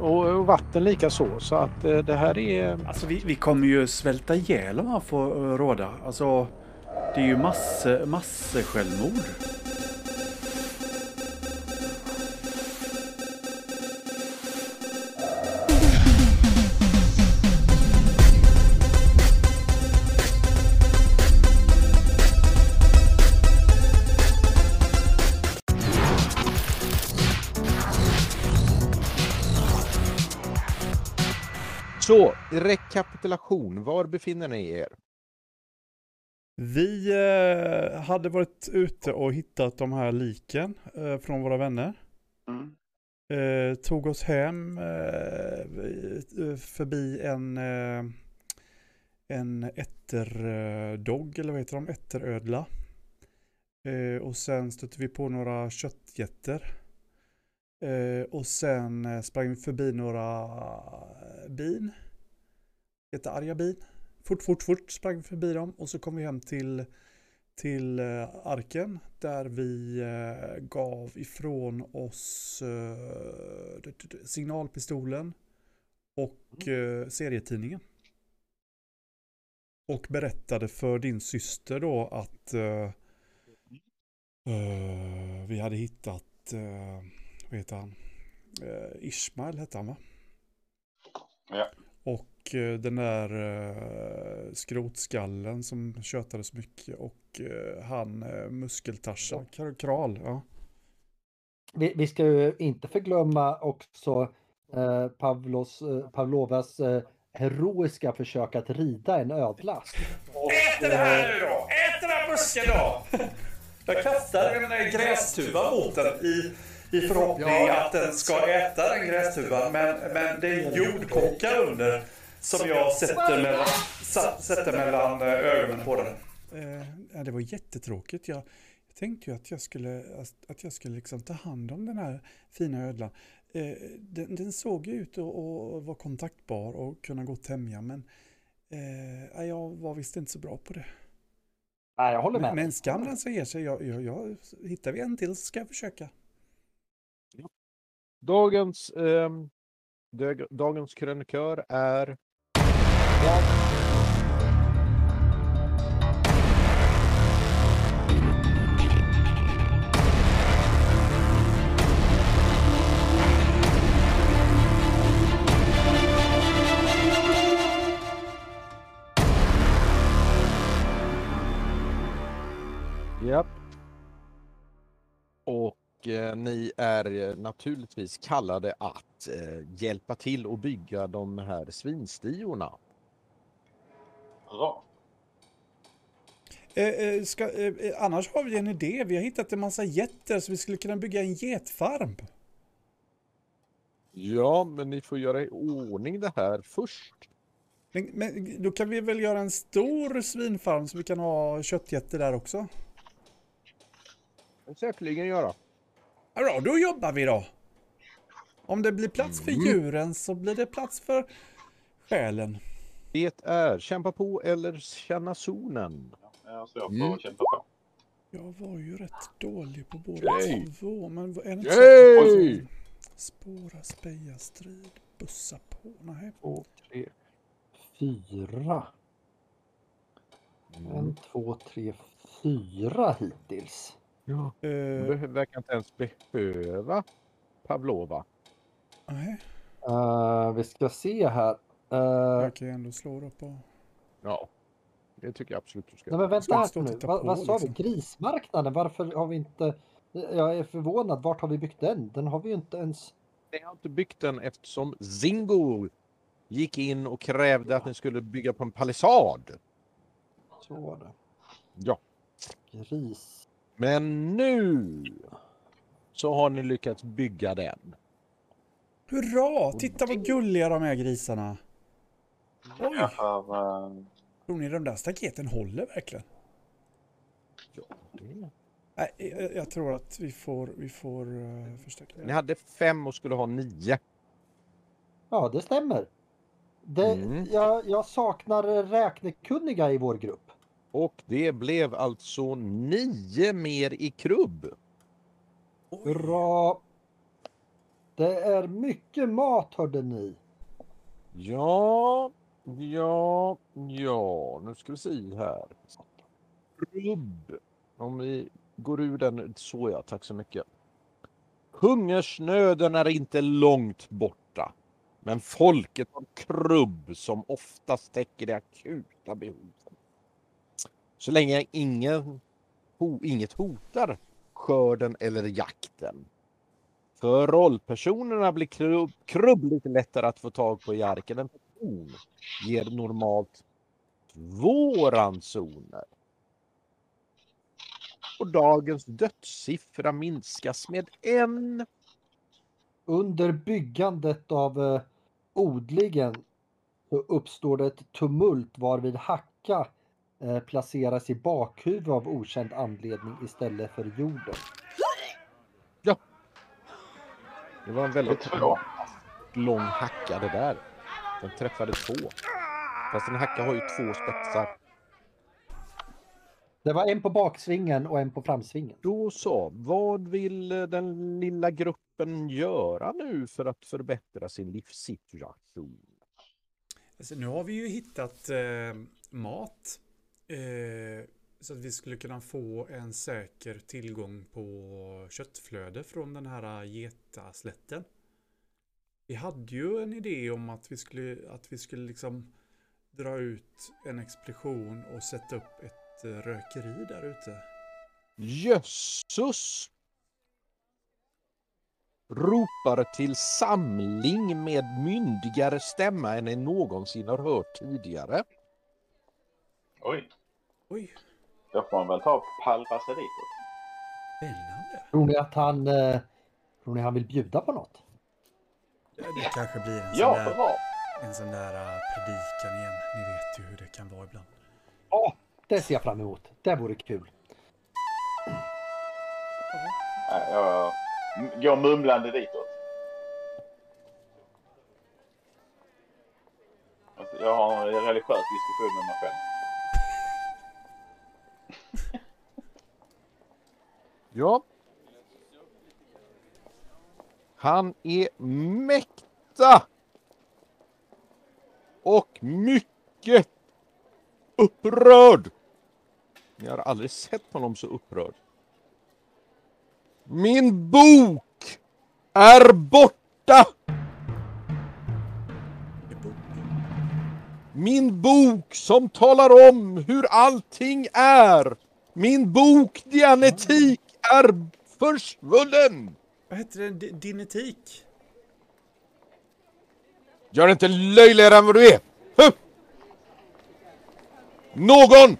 Och, och vatten lika så. Så att eh, det här är... Alltså vi, vi kommer ju svälta ihjäl om han får råda. Alltså det är ju masse, masse självmord. Så, rekapitulation. Var befinner ni er? Vi eh, hade varit ute och hittat de här liken eh, från våra vänner. Mm. Eh, tog oss hem eh, vi- förbi en, eh, en ätterdog, eller vad heter de? Ätterödla. Eh, och sen stötte vi på några köttjätter. Eh, och sen eh, sprang vi förbi några bin. Jättearga bin. Fort, fort, fort sprang vi förbi dem och så kom vi hem till, till eh, arken där vi eh, gav ifrån oss eh, signalpistolen och eh, serietidningen. Och berättade för din syster då att eh, eh, vi hade hittat, eh, vad heter han? Eh, Ishmael hette han va? Ja. Och eh, den där eh, skrotskallen som tjötade så mycket och eh, han eh, muskeltarsan, Kar- Kral, ja. Vi, vi ska ju inte förglömma också eh, Pavlos, eh, Pavlovas eh, heroiska försök att rida en ödla. Ät det här nu då! Ät den här busken då! Jag kastar en grästuva mot den i, i förhoppning att den ska äta den grästuvan. Men, men det är en jordkocka under som jag sätter mellan, sätter mellan eh, ögonen på den. Eh, ja, det var jättetråkigt. Jag, jag tänkte ju att jag skulle, att jag skulle liksom ta hand om den här fina ödlan. Eh, den, den såg ju ut att vara kontaktbar och kunna gå att tämja men eh, ja, jag var visst inte så bra på det. Nej, jag håller med. Men, men skam den som ger sig. Jag, jag, jag, hittar vi en till så ska jag försöka. Dagens, eh, dagens krönikör är... ni är eh, naturligtvis kallade att eh, hjälpa till och bygga de här svinstiorna. Bra. Eh, eh, ska, eh, eh, annars har vi en idé. Vi har hittat en massa getter så vi skulle kunna bygga en getfarm. Ja, men ni får göra i ordning det här först. Men, men då kan vi väl göra en stor svinfarm så vi kan ha köttgetter där också. Det säkerligen göra. Ja, då jobbar vi då. Om det blir plats för djuren så blir det plats för själen. Det är kämpa på eller känna zonen. Ja, så jag får Mm. kämpa på. Jag var ju rätt dålig på båda Okej. två, men är det inte Yay! så? Spåra, speja, strid, bussa på. Nej. Två, tre. Fyra. Mm. En, två, tre, fyra hittills. Ja. Du verkar inte ens behöva Pavlova. nej, Eh, vi ska se här. Uh, jag kan ju ändå slå då på... Ja, det tycker jag absolut du ska nej men vänta här nu. titta Vad, sa vi? liksom. Grismarknaden? Varför har vi inte... Jag är förvånad. Vart har vi byggt den? Den har vi ju inte ens... Ni har inte byggt den eftersom Zingo gick in och krävde att ni skulle bygga på en palissad. Så var det. Ja. Gris. Men nu så har ni lyckats bygga den. Hurra! Titta vad gulliga de är grisarna. Oj! Tror ni de där staketen håller verkligen? Ja, det... Nej, jag, jag tror att vi får, vi får uh, förstärka Ni det. hade fem och skulle ha nio. Ja, det stämmer. Det, Mm. jag, jag saknar räknekunniga i vår grupp. Och det blev alltså nio mer i krubb. Hurra! Det är mycket mat hörde ni. Ja, ja, ja, nu ska vi se här. Krubb. Om vi går ur den, så ja, tack så mycket. Hungersnöden är inte långt borta. Men folket har krubb som oftast täcker de akuta behoven. Så länge ingen, ho, inget hotar skörden eller jakten. För rollpersonerna blir krubb, krubb lite lättare att få tag på i arken. En person ger normalt två ransoner. Och dagens dödssiffra minskas med en. Under byggandet av eh, odlingen så uppstår det ett tumult varvid Hacka eh, placeras i bakhuvud av okänd anledning istället för jorden. Det var en väldigt två. lång hacka det där. Den träffade två. Fast en hacka har ju två spetsar. Det var en på baksvingen och en på framsvingen. Då så, vad vill eh, den lilla gruppen göra nu för att förbättra sin livssituation? Alltså, nu har vi ju hittat eh, mat. Eh, så att vi skulle kunna få en säker tillgång på köttflöde från den här getaslätten. Vi hade ju en idé om att vi skulle, att vi skulle liksom dra ut en expedition och sätta upp ett eh, rökeri där ute. Jösses! Ropar till samling med myndigare stämma än ni någonsin har hört tidigare. Oj, Oj, då får man väl ta dit. spännande. Tror ni att han, eh, tror ni han vill bjuda på något? Ja, Det kanske blir en sån Ja, där, bra. en sån där eh, predikan igen. Ni vet ju hur det kan vara ibland. Ja, det ser jag fram emot. Det vore kul. Jag går mumlande ditåt. Jag har en religiös diskussion med mig själv. Ja. Han är mäkta och mycket upprörd. Ni har aldrig sett honom så upprörd. Min bok är borta! Min bok som talar om hur allting är. Min bok Dianetik är försvunnen. Vad heter det? Din etik? Gör inte löjligare än vad du är. Huh! Någon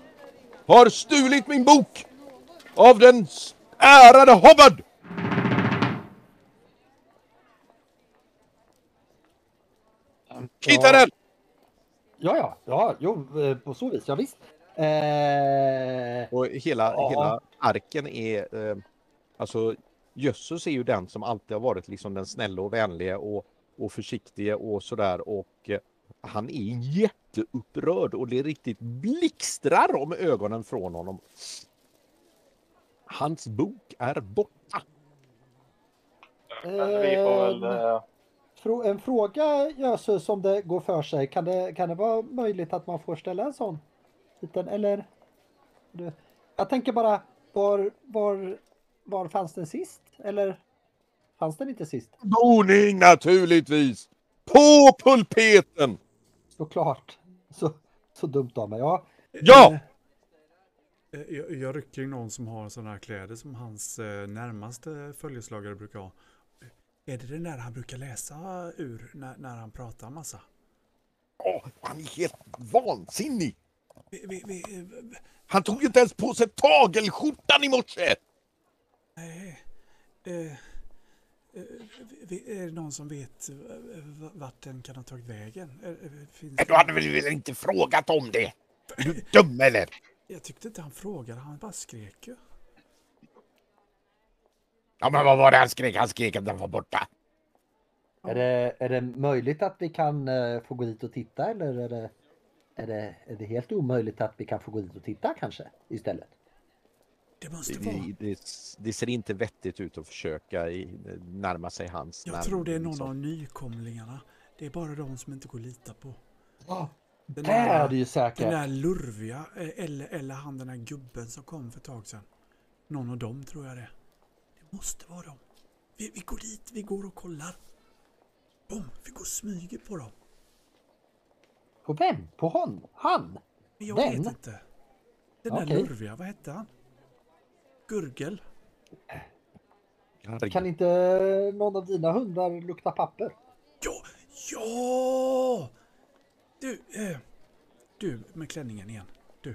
har stulit min bok av den ärade Hobbard. Hitta den! Ja, ja, ja, jo, eh, på så vis, ja visst. Eh, Och hela, Ja. hela arken är... Eh, alltså, Jösses är ju den som alltid har varit liksom den snälla och vänliga och, och försiktiga och sådär. Och eh, han är jätteupprörd och det riktigt blixtrar om ögonen från honom. Hans bok är borta. Eh, frå- en fråga Jösses om det går för sig. Kan det, kan det vara möjligt att man får ställa en sån liten eller? Du, Jag tänker bara, var, var, var fanns den sist? Eller fanns den inte sist? Boning naturligtvis! På pulpeten! Såklart. Så, så dumt av mig. Ja, Ja! Eh, Jag, jag rycker i någon som har sådana här kläder som hans eh, närmaste följeslagare brukar ha. Är det den där han brukar läsa ur när, när han pratar massa? Åh, han är helt vansinnig! Vi, vi, vi, eh, Han tog inte ens på sig tagelskjortan i morse! nej. Eh, eh, vi- är det någon som vet eh, vart den kan ha tagit vägen? Finns Du hade väl väl inte frågat om det? Är du dum eller? Jag tyckte inte han frågade, han bara skrek ju. Ja men vad var det han skrek? Han skrek att den var borta. är det, är det möjligt att vi kan få gå dit och titta eller är det, är, det, är det helt omöjligt att vi kan få gå dit och titta kanske istället? Det måste vara. Det, det, det ser inte vettigt ut att försöka i, närma sig hans Jag tror det är någon liksom. av nykomlingarna. Det är bara de som inte går att lita på. Den Det är det ju Den säkert. där lurviga, eh, eller, eller han den där gubben som kom för ett tag sedan. Någon av dem tror jag det. Det måste vara dem. Vi, vi går dit, vi går och kollar. Bom, vi går och smyger på dem. På vem? På hon? Han? Men jag Den? vet inte. Den där Okej. lurviga, vad hette han? Gurgel? Kan inte någon av dina hundar lukta papper? Ja, ja! Du, eh, du med klänningen igen. Du,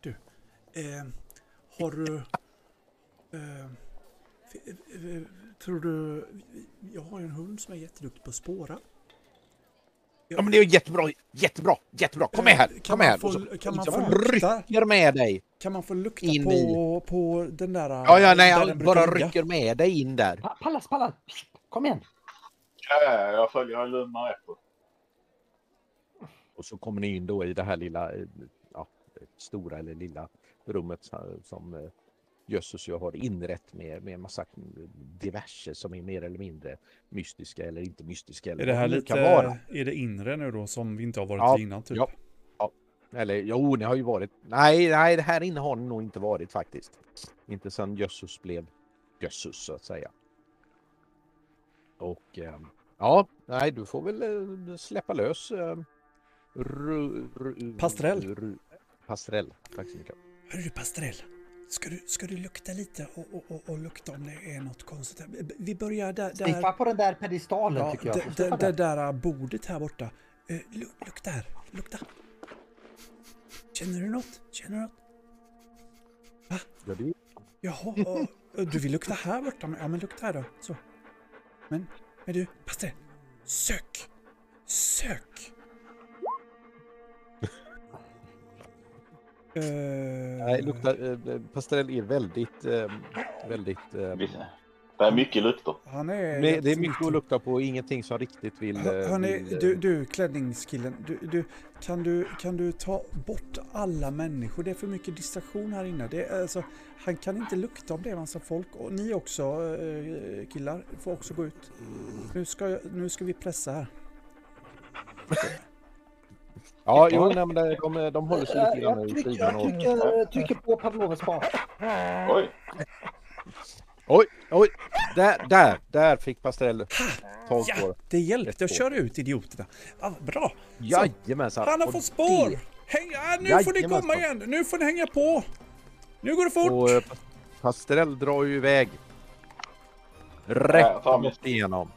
du. Eh, har du... Eh, f- eh, tror du... Jag har ju en hund som är jätteduktig på att spåra. Ja men det är jättebra, jättebra, jättebra. Kom med här, Kan kom med här. få- kan man få jag lukta? rycker med dig. Kan man få lukta In på, på den där... Ja, ja, nej, jag bara ligga? rycker med dig in där. Pa- Pallas, Pallas! Kom igen! Ja, jag följer, jag lugnar efter. Och så kommer ni in då i det här lilla, eh, ja, stora eller lilla rummet som eh, Jösses ju har inrett med, med massa diverse som är mer eller mindre mystiska eller inte mystiska. Eller Är det här lite... kan vara. Är det inre nu då som vi inte har varit Ja, innan typ? ja. Eller jo, ni har ju varit. Nej, nej, det här inne har ni nog inte varit faktiskt. Inte sedan Jösses blev Jösses så att säga. Och eh, ja, nej, du får väl eh, släppa lös. Eh, ru, ru, Pastrell. Ru, pastrell. Tack så mycket. Hörru du Pastrell, ska du, ska du lukta lite och, och, och, och lukta om det är något konstigt? här? Vi börjar där... Sniffa där på den där pedestalen ja, tycker jag. det, Sniffa där. där bordet här borta. Lu- lukta här, lukta. Känner du något? Känner du något? Ja, det, Jaha, du vill lukta här borta? Men- Ja men lukta här då. Så. Men, men du, Pastrell. Sök! Sök! Eh, nej, lukta, eh, pastrell är väldigt, eh, väldigt... Eh, Det är mycket lukter. Han är... det, det är mycket att lukta på, ingenting som riktigt vill... Eh, vill, eh, du, du klänningskillen, du, du, kan, du, kan du ta bort alla människor? Det är för mycket distraktion här inne. Det är, alltså, han kan inte lukta om det är massa folk. Och ni också eh, killar får också gå ut. Nu ska, nu ska vi pressa här. (laughs) Ja, jo, nej, men det, de, de håller sig lite Jag, grann i sidan. jag Och, trycker, trycker på Pavlovas spak. Oj, oj, oj! Där, där, där fick Pastrell tag Ja, på det. det hjälpte att köra ut idioterna. Ja, bra! Jajamensan! Han har fått spår! det- Häng, ja, nu får ni Jajamensan. komma igen! Nu får ni hänga på! Nu går det fort! Och eh, Pastrell drar ju iväg. Ja, Rätt rakt igenom.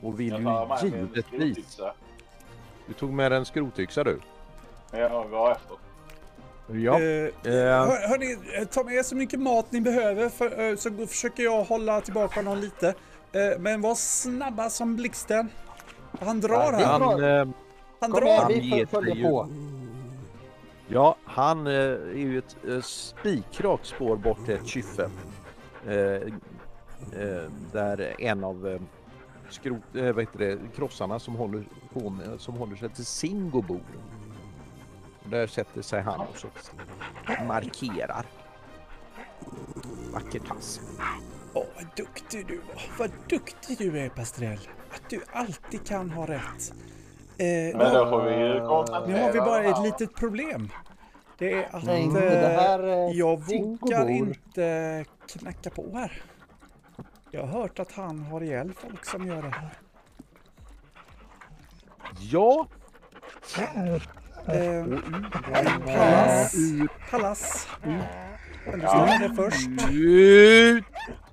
Och vill jag ju tar med mig en givetvis... Du tog med en skrotyxa du. Jag går efter. Ja. Eh, Eh, Hör, hörni, eh, ta med så mycket mat ni behöver för, eh, så försöker jag hålla tillbaka honom lite. Eh, Men var snabba som blixten. Han drar Ja, här. han, Han igen, drar. Han vi följer sig ju. på. ja, han eh, är ju ett eh, spikrakt spår bort till ett kyffe. Eh, där en av skrot, eh, vad heter det, krossarna som håller, på med, som håller sig till Singo bor. Där sätter sig han och så markerar. Vacker tass. Åh, vad duktig du var. Vad duktig du är, Pastrell. Att du alltid kan ha rätt. Eh, Men då får vi ju nu har vi bara ett litet problem. Det är att Nej, eh, det här är jag vågar inte knacka på här. Jag har hört att han har ihjäl folk som gör det här. Ja, Eh. Men du ska göra det först. ut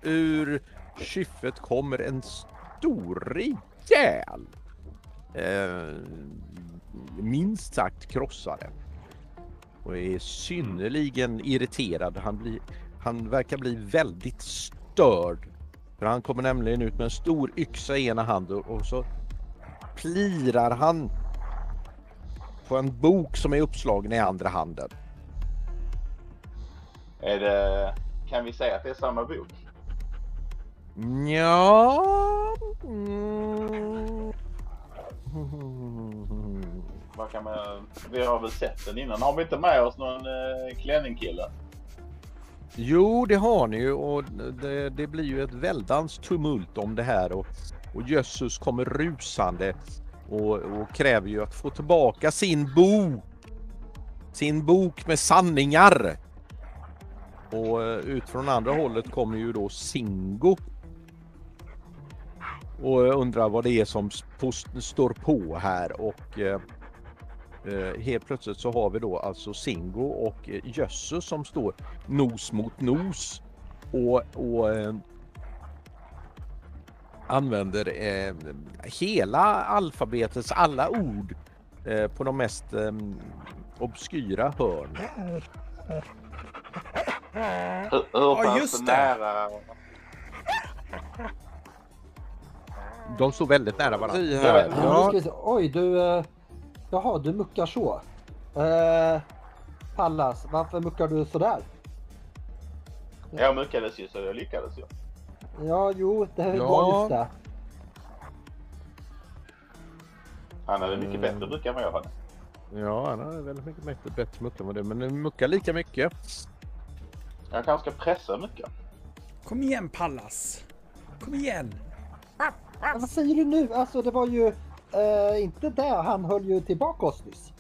ur skyffet kommer en stor rejäl eh, minst sagt krossare. Och är synnerligen irriterad. Han, blir, han verkar bli väldigt störd. För han kommer nämligen ut med en stor yxa i ena handen och så plirar han på en bok som är uppslagen i andra handen. Är det... Kan vi säga att det är samma bok? Ja. Mm. Vad kan man... Vi har väl sett den innan. Har vi inte med oss någon eh, klänningkille? Jo, det har ni ju och det, det blir ju ett väldans tumult om det här och, och Jössus kommer rusande och, och kräver ju att få tillbaka sin bok. Sin bok med sanningar. Och eh, ut från andra hållet kommer ju då Singo. Och eh, undrar vad det är som står på här och eh, eh, helt plötsligt så har vi då alltså Singo och eh, Jössus som står nos mot nos och, och eh, använder eh, hela alfabetets alla ord eh, på de mest eh, obskyra hörn. Hur, hur pass just det. nära... De står väldigt nära varandra. Ja. Ja. Oj, du... Jaha, du muckar så. Eh, Pallas, varför muckar du sådär? Jag muckades ju så jag lyckades ju. Ja, jo, det Ja. var just det. Han hade mycket bättre muck än vad jag hade. Ja, han har väldigt mycket bättre, bättre muck än vad det men den muckar lika mycket. Jag kanske ska pressa mycket. Kom igen Pallas. Kom igen. Men vad säger du nu? Alltså, det var ju eh, inte det. Han höll ju tillbaka oss nyss.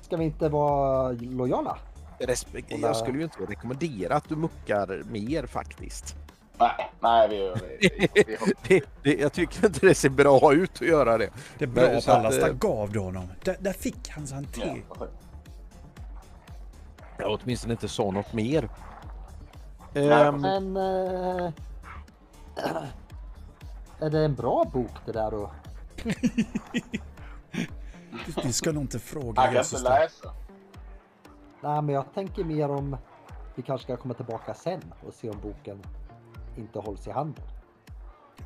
Ska vi inte vara lojala? Respekt, jag skulle ju inte rekommendera att du muckar mer faktiskt. Nej, nej vi... vi, vi, vi (laughs) Det, det, jag tycker inte det ser bra ut att göra det. Det är bra Pallas. eh, Där gav du honom. Där, där fick han han ja, till. Jag åtminstone inte sa något mer. Nej, Ehm, Men... Eh, (clears throat) är det en bra bok det där då? (laughs) Du ska nog inte fråga Han kan inte läsa. Nej, men jag tänker mer om vi kanske ska komma tillbaka sen och se om boken inte hålls i handen.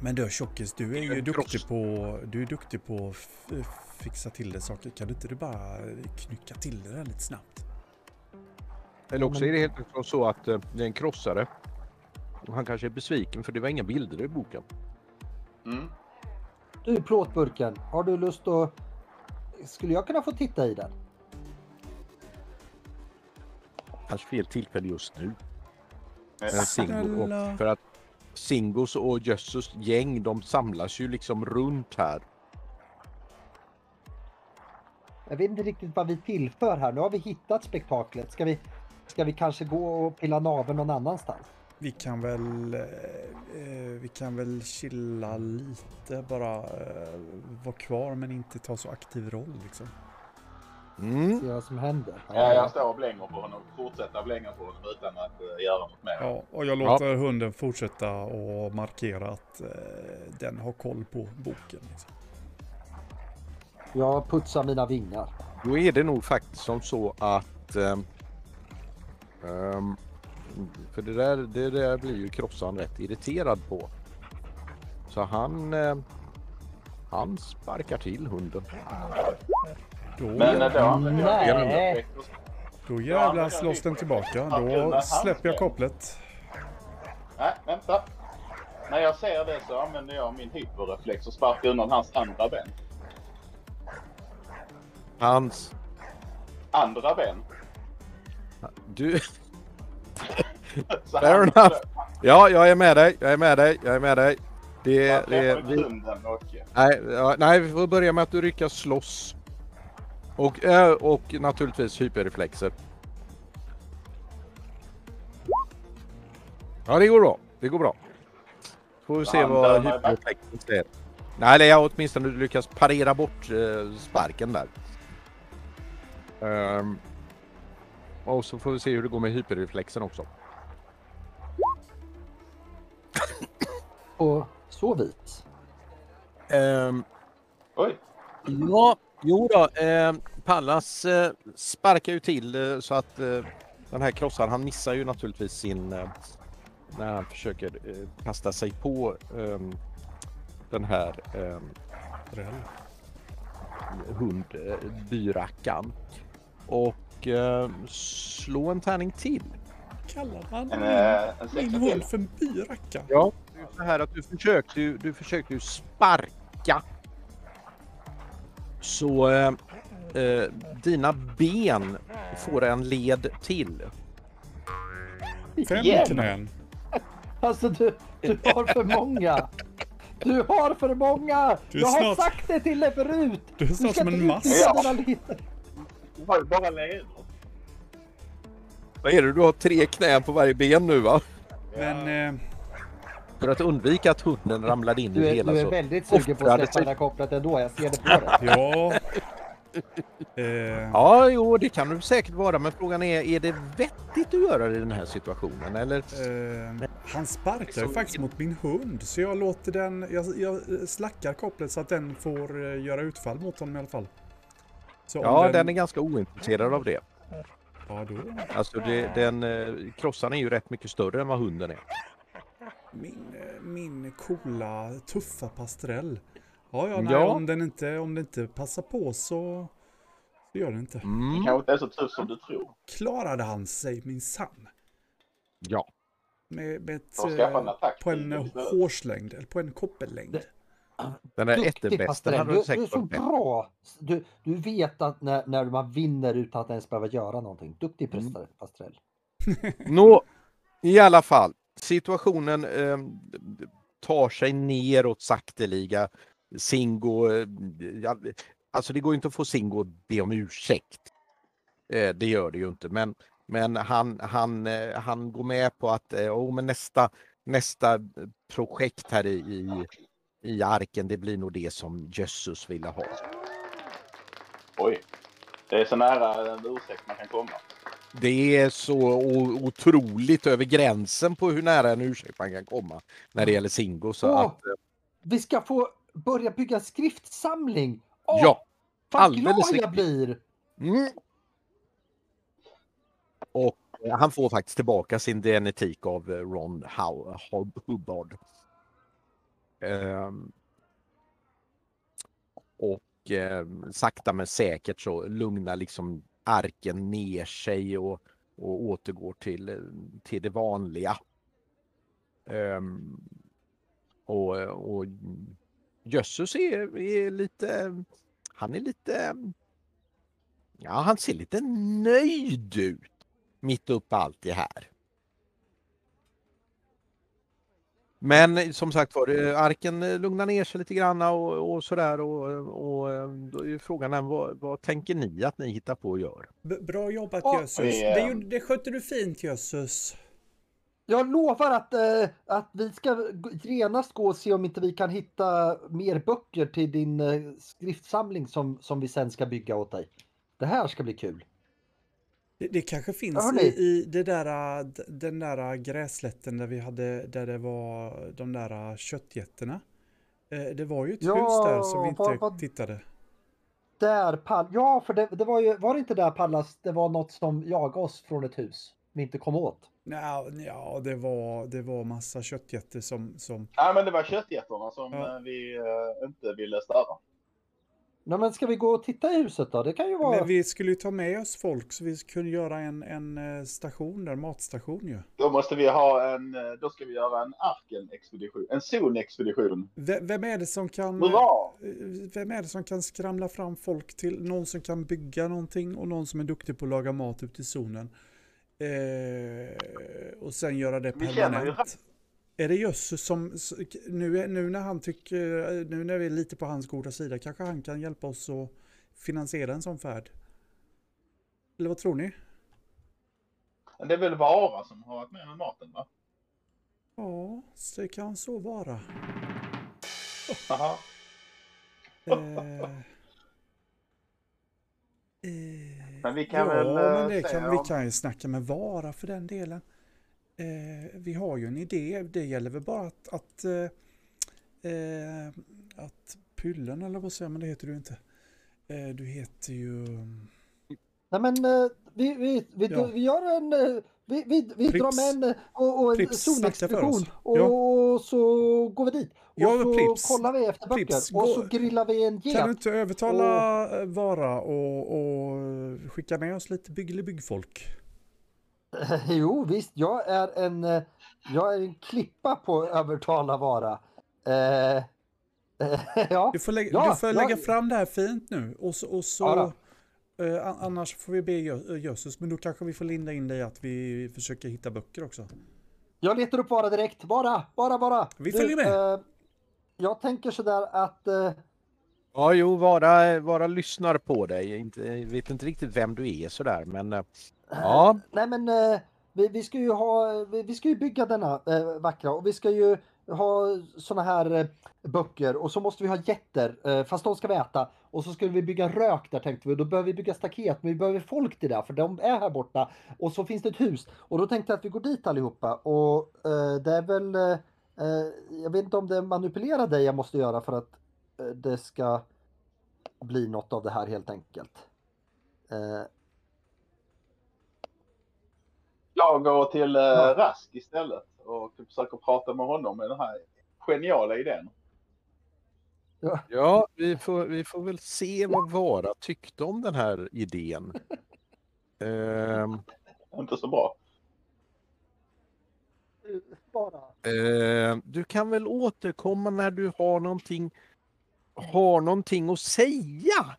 Men du Tjockis, du är ju duktig kross. på, du är duktig på att f- fixa till det saker. Kan du inte du bara knycka till det där lite snabbt? eller också är det helt enkelt så att eh, det är en krossare. Och Han kanske är besviken för det var inga bilder i boken. Mm. Du plåtburken, har du lust att... Skulle jag kunna få titta i den? Kanske fel tillfälle just nu. Men Singo, och för att Singos och Jössus gäng de samlas ju liksom runt här. Jag vet inte riktigt vad vi tillför här. Nu har vi hittat spektaklet. Ska vi, ska vi kanske gå och pilla naveln någon annanstans? Vi kan väl, eh, vi kan väl chilla lite bara, eh, vara kvar men inte ta så aktiv roll liksom. Mm. Se vad som händer. Ja, jag står och blänger på honom. Fortsätter blänga på honom utan att eh, göra något mer. Ja, och jag låter hunden fortsätta och markera att eh, den har koll på boken. Liksom. Jag putsar mina vingar. Då är det nog faktiskt som så att ehm, ehm, för det där, det där blir ju krossan rätt irriterad på. Så han ehm, han sparkar till hunden. Då, Men eh, då använder då jävlar slåss den tillbaka. Då släpper jag kopplet. Nej, vänta. När jag ser det så använder jag min hyperreflex och sparkar undan hans andra ben. Hans, Andra ben. du, Fair enough. Ja, jag är med dig. Jag är med dig. Jag är med dig. Det, ja, det, vi, nej, ja, nej, vi får börja med att du lyckas slåss. Och, eh, och naturligtvis hyperreflexer. Ja, det går bra. Det går bra. Får vi se vad hyperreflexen säger. Nej, eller jag åtminstone lyckas parera bort eh, sparken där. Ehm och så får vi se hur det går med hyperreflexen också. (coughs) Och så vis. Ehm, Oj. ja, jo då. Eh, Pallas eh, sparkar ju till eh, så att eh, den här krossaren, han missar ju naturligtvis sin... Eh, när han försöker eh, kasta sig på ehm, den här ehm, hund, eh, byrackan. Och eh, slå en tärning till. Kallar han En, eh, en min till. för en byracka? Ja. Det är så här att du försökte ju, du försökte ju sparka. Så eh, eh, dina ben får en led till. Fem knän. Alltså du, du har för många. Du har för många! Du Jag har snart- sagt det till dig förut! Du är snart ska som en inte mask. utnyttja dina leder. Du Vad är det? Du har tre knän på varje ben nu va? Men eh, För att undvika att hunden ramlade in i Du det är, hela du är så... väldigt sugen på att släppa det där kopplet ändå, jag ser det på dig. (laughs) ja. Eh, Ja, jo, det kan du säkert vara, men frågan är, är det vettigt att göra det i den här situationen? Eller? Eh, han sparkar ju faktiskt mot min hund så jag låter den, jag, jag slackar kopplet så att den får eh, göra utfall mot honom i alla fall. Så Ja, den är ganska ointresserad av det. Ja, då. Alltså, det, den, eh, krossan är ju rätt mycket större än vad hunden är. Min, eh, min coola, tuffa pastrell. Ja, ja, nej, Ja. Om, den inte, om den inte passar på så, så gör den inte. Det Mm. kanske inte är så tuff som du tror. Klarade han sig minsann. Ja. Med, med ett, eh, på en eh, hårslängd, eller på en koppellängd. Det- Den där ätterbesten Pastrell, hade du, du du är så bra! Du, du vet att när, när man vinner utan att ens behöva göra någonting. Duktig Mm. Pastrell. Pastrell. (laughs) Nå, i alla fall. Situationen eh, tar sig neråt sakteliga. Singo, eh, ja, alltså det går inte att få Singo att be om ursäkt. Eh, det gör det ju inte, men, men han, han, eh, han går med på att eh, oh, men nästa, nästa projekt här i, i, i arken, det blir nog det som Jösses ville ha. Oj. Det är så nära en ursäkt man kan komma. Det är så otroligt över gränsen på hur nära en ursäkt man kan komma när det gäller Singo. Så Åh, att, eh, Vi ska få börja bygga skriftsamling! Åh, ja. vad alldeles glad jag riktigt. blir! Mm. Och eh, han får faktiskt tillbaka sin genetik av eh, Ron Hubbard. Ehm, och eh, sakta men säkert så lugnar liksom arken ner sig och, och återgår till, till det vanliga. Ehm, och, och Jösses är, är lite, han är lite Ja, han ser lite nöjd ut mitt uppe allt det här. Men som sagt var, eh, arken eh, lugnar ner sig lite grann och, och sådär och, och eh, då är ju frågan är, vad, vad tänker ni att ni hittar på och gör? B- bra jobbat Åh, Jösses. Det, eh, gjorde- det skötte du fint Jösses. Jag lovar att, eh, att vi ska genast gå och se om inte vi kan hitta mer böcker till din eh, skriftsamling som, som vi sen ska bygga åt dig. Det här ska bli kul. Det, det kanske finns i, i det där, den där gräslätten där vi hade, där det var de där köttjätterna. Eh, Det var ju ett Ja, hus där som vi inte vad- vad- tittade. Där Pall, ja för det, det var ju, var det inte där Pallas, det var något som jagade oss från ett hus vi inte kom åt? Ja, ja det, var, det var massa köttjätter som, som... Nej, men det var köttjättarna som Ja. eh, vi eh, inte ville störa. Nej men ska vi gå och titta i huset då? Det kan ju vara... Men vi skulle ju ta med oss folk så vi kunde göra en, en eh, station där, matstation ju. Då måste vi ha en, eh, då ska vi göra en Arken-expedition. En zonexpedition. V- Vem är det som kan... Hurra! eh, Vem är det som kan skramla fram folk till någon som kan bygga någonting och någon som är duktig på att laga mat ute i zonen? Eh, och sen göra det Vi känner ju permanent. Är det Jösses som, nu, nu när han tycker, nu när vi är lite på hans goda sida, kanske han kan hjälpa oss att finansiera en sån färd? Eller vad tror ni? Det är väl Vara som har varit med med maten va? Ja, det kan så vara. (laughs) Eh, eh, Men vi kan ja, väl, eh, men det kan, vi om- kan ju snacka med Vara för den delen. Eh, vi har ju en idé. Det gäller väl bara att, att, eh, eh, att Pyllen, eller vad säger man, det heter du inte. Eh, du heter ju... Nej men eh, vi, vi, vi, Ja. vi gör en... eh, Vi, vi, vi Prips. drar med en och, och en zonexpedition och Ja. så går vi dit. Och Ja, så Prips. kollar vi efter böcker Prips, och så grillar vi en Kan du get. inte övertala eh, Vara och, och skicka med oss lite byggelig-byggfolk? (laughs) Jo visst, jag är en, eh, jag är en klippa på övertala vara. Eh, eh, (laughs) ja. Du får, lägga, Ja, du får ja. lägga fram det här fint nu och så, och så eh, an- annars får vi be Jö- Jösses, men då kanske vi får linda in dig i att vi försöker hitta böcker också. Jag letar upp Vara direkt. Vara, Vara, Vara! Vi följer med. Eh, jag tänker sådär att... Ja, jo, Vara, Vara lyssnar på dig. Inte, jag vet inte riktigt vem du är sådär, men eh, ja. (clears throat) Nej men eh, vi, vi ska ju ha, vi, vi ska ju bygga denna äh, vackra och vi ska ju ha såna här äh, böcker och så måste vi ha jätter äh, fast de ska vi äta och så ska vi bygga rök där tänkte vi. Då behöver vi bygga staket men vi behöver folk till det för de är här borta och så finns det ett hus och då tänkte jag att vi går dit allihopa och det är väl jag vet inte om det är manipulera dig jag måste göra för att det ska bli något av det här helt enkelt. Eh, Jag går till eh, Ja. Rask istället och försöker prata med honom med den här geniala idén. Ja, vi får, vi får väl se vad Vara tyckte om den här idén. (laughs) Ehm, Inte så bra. bara eh, du kan väl återkomma när du har någonting, har någonting att säga.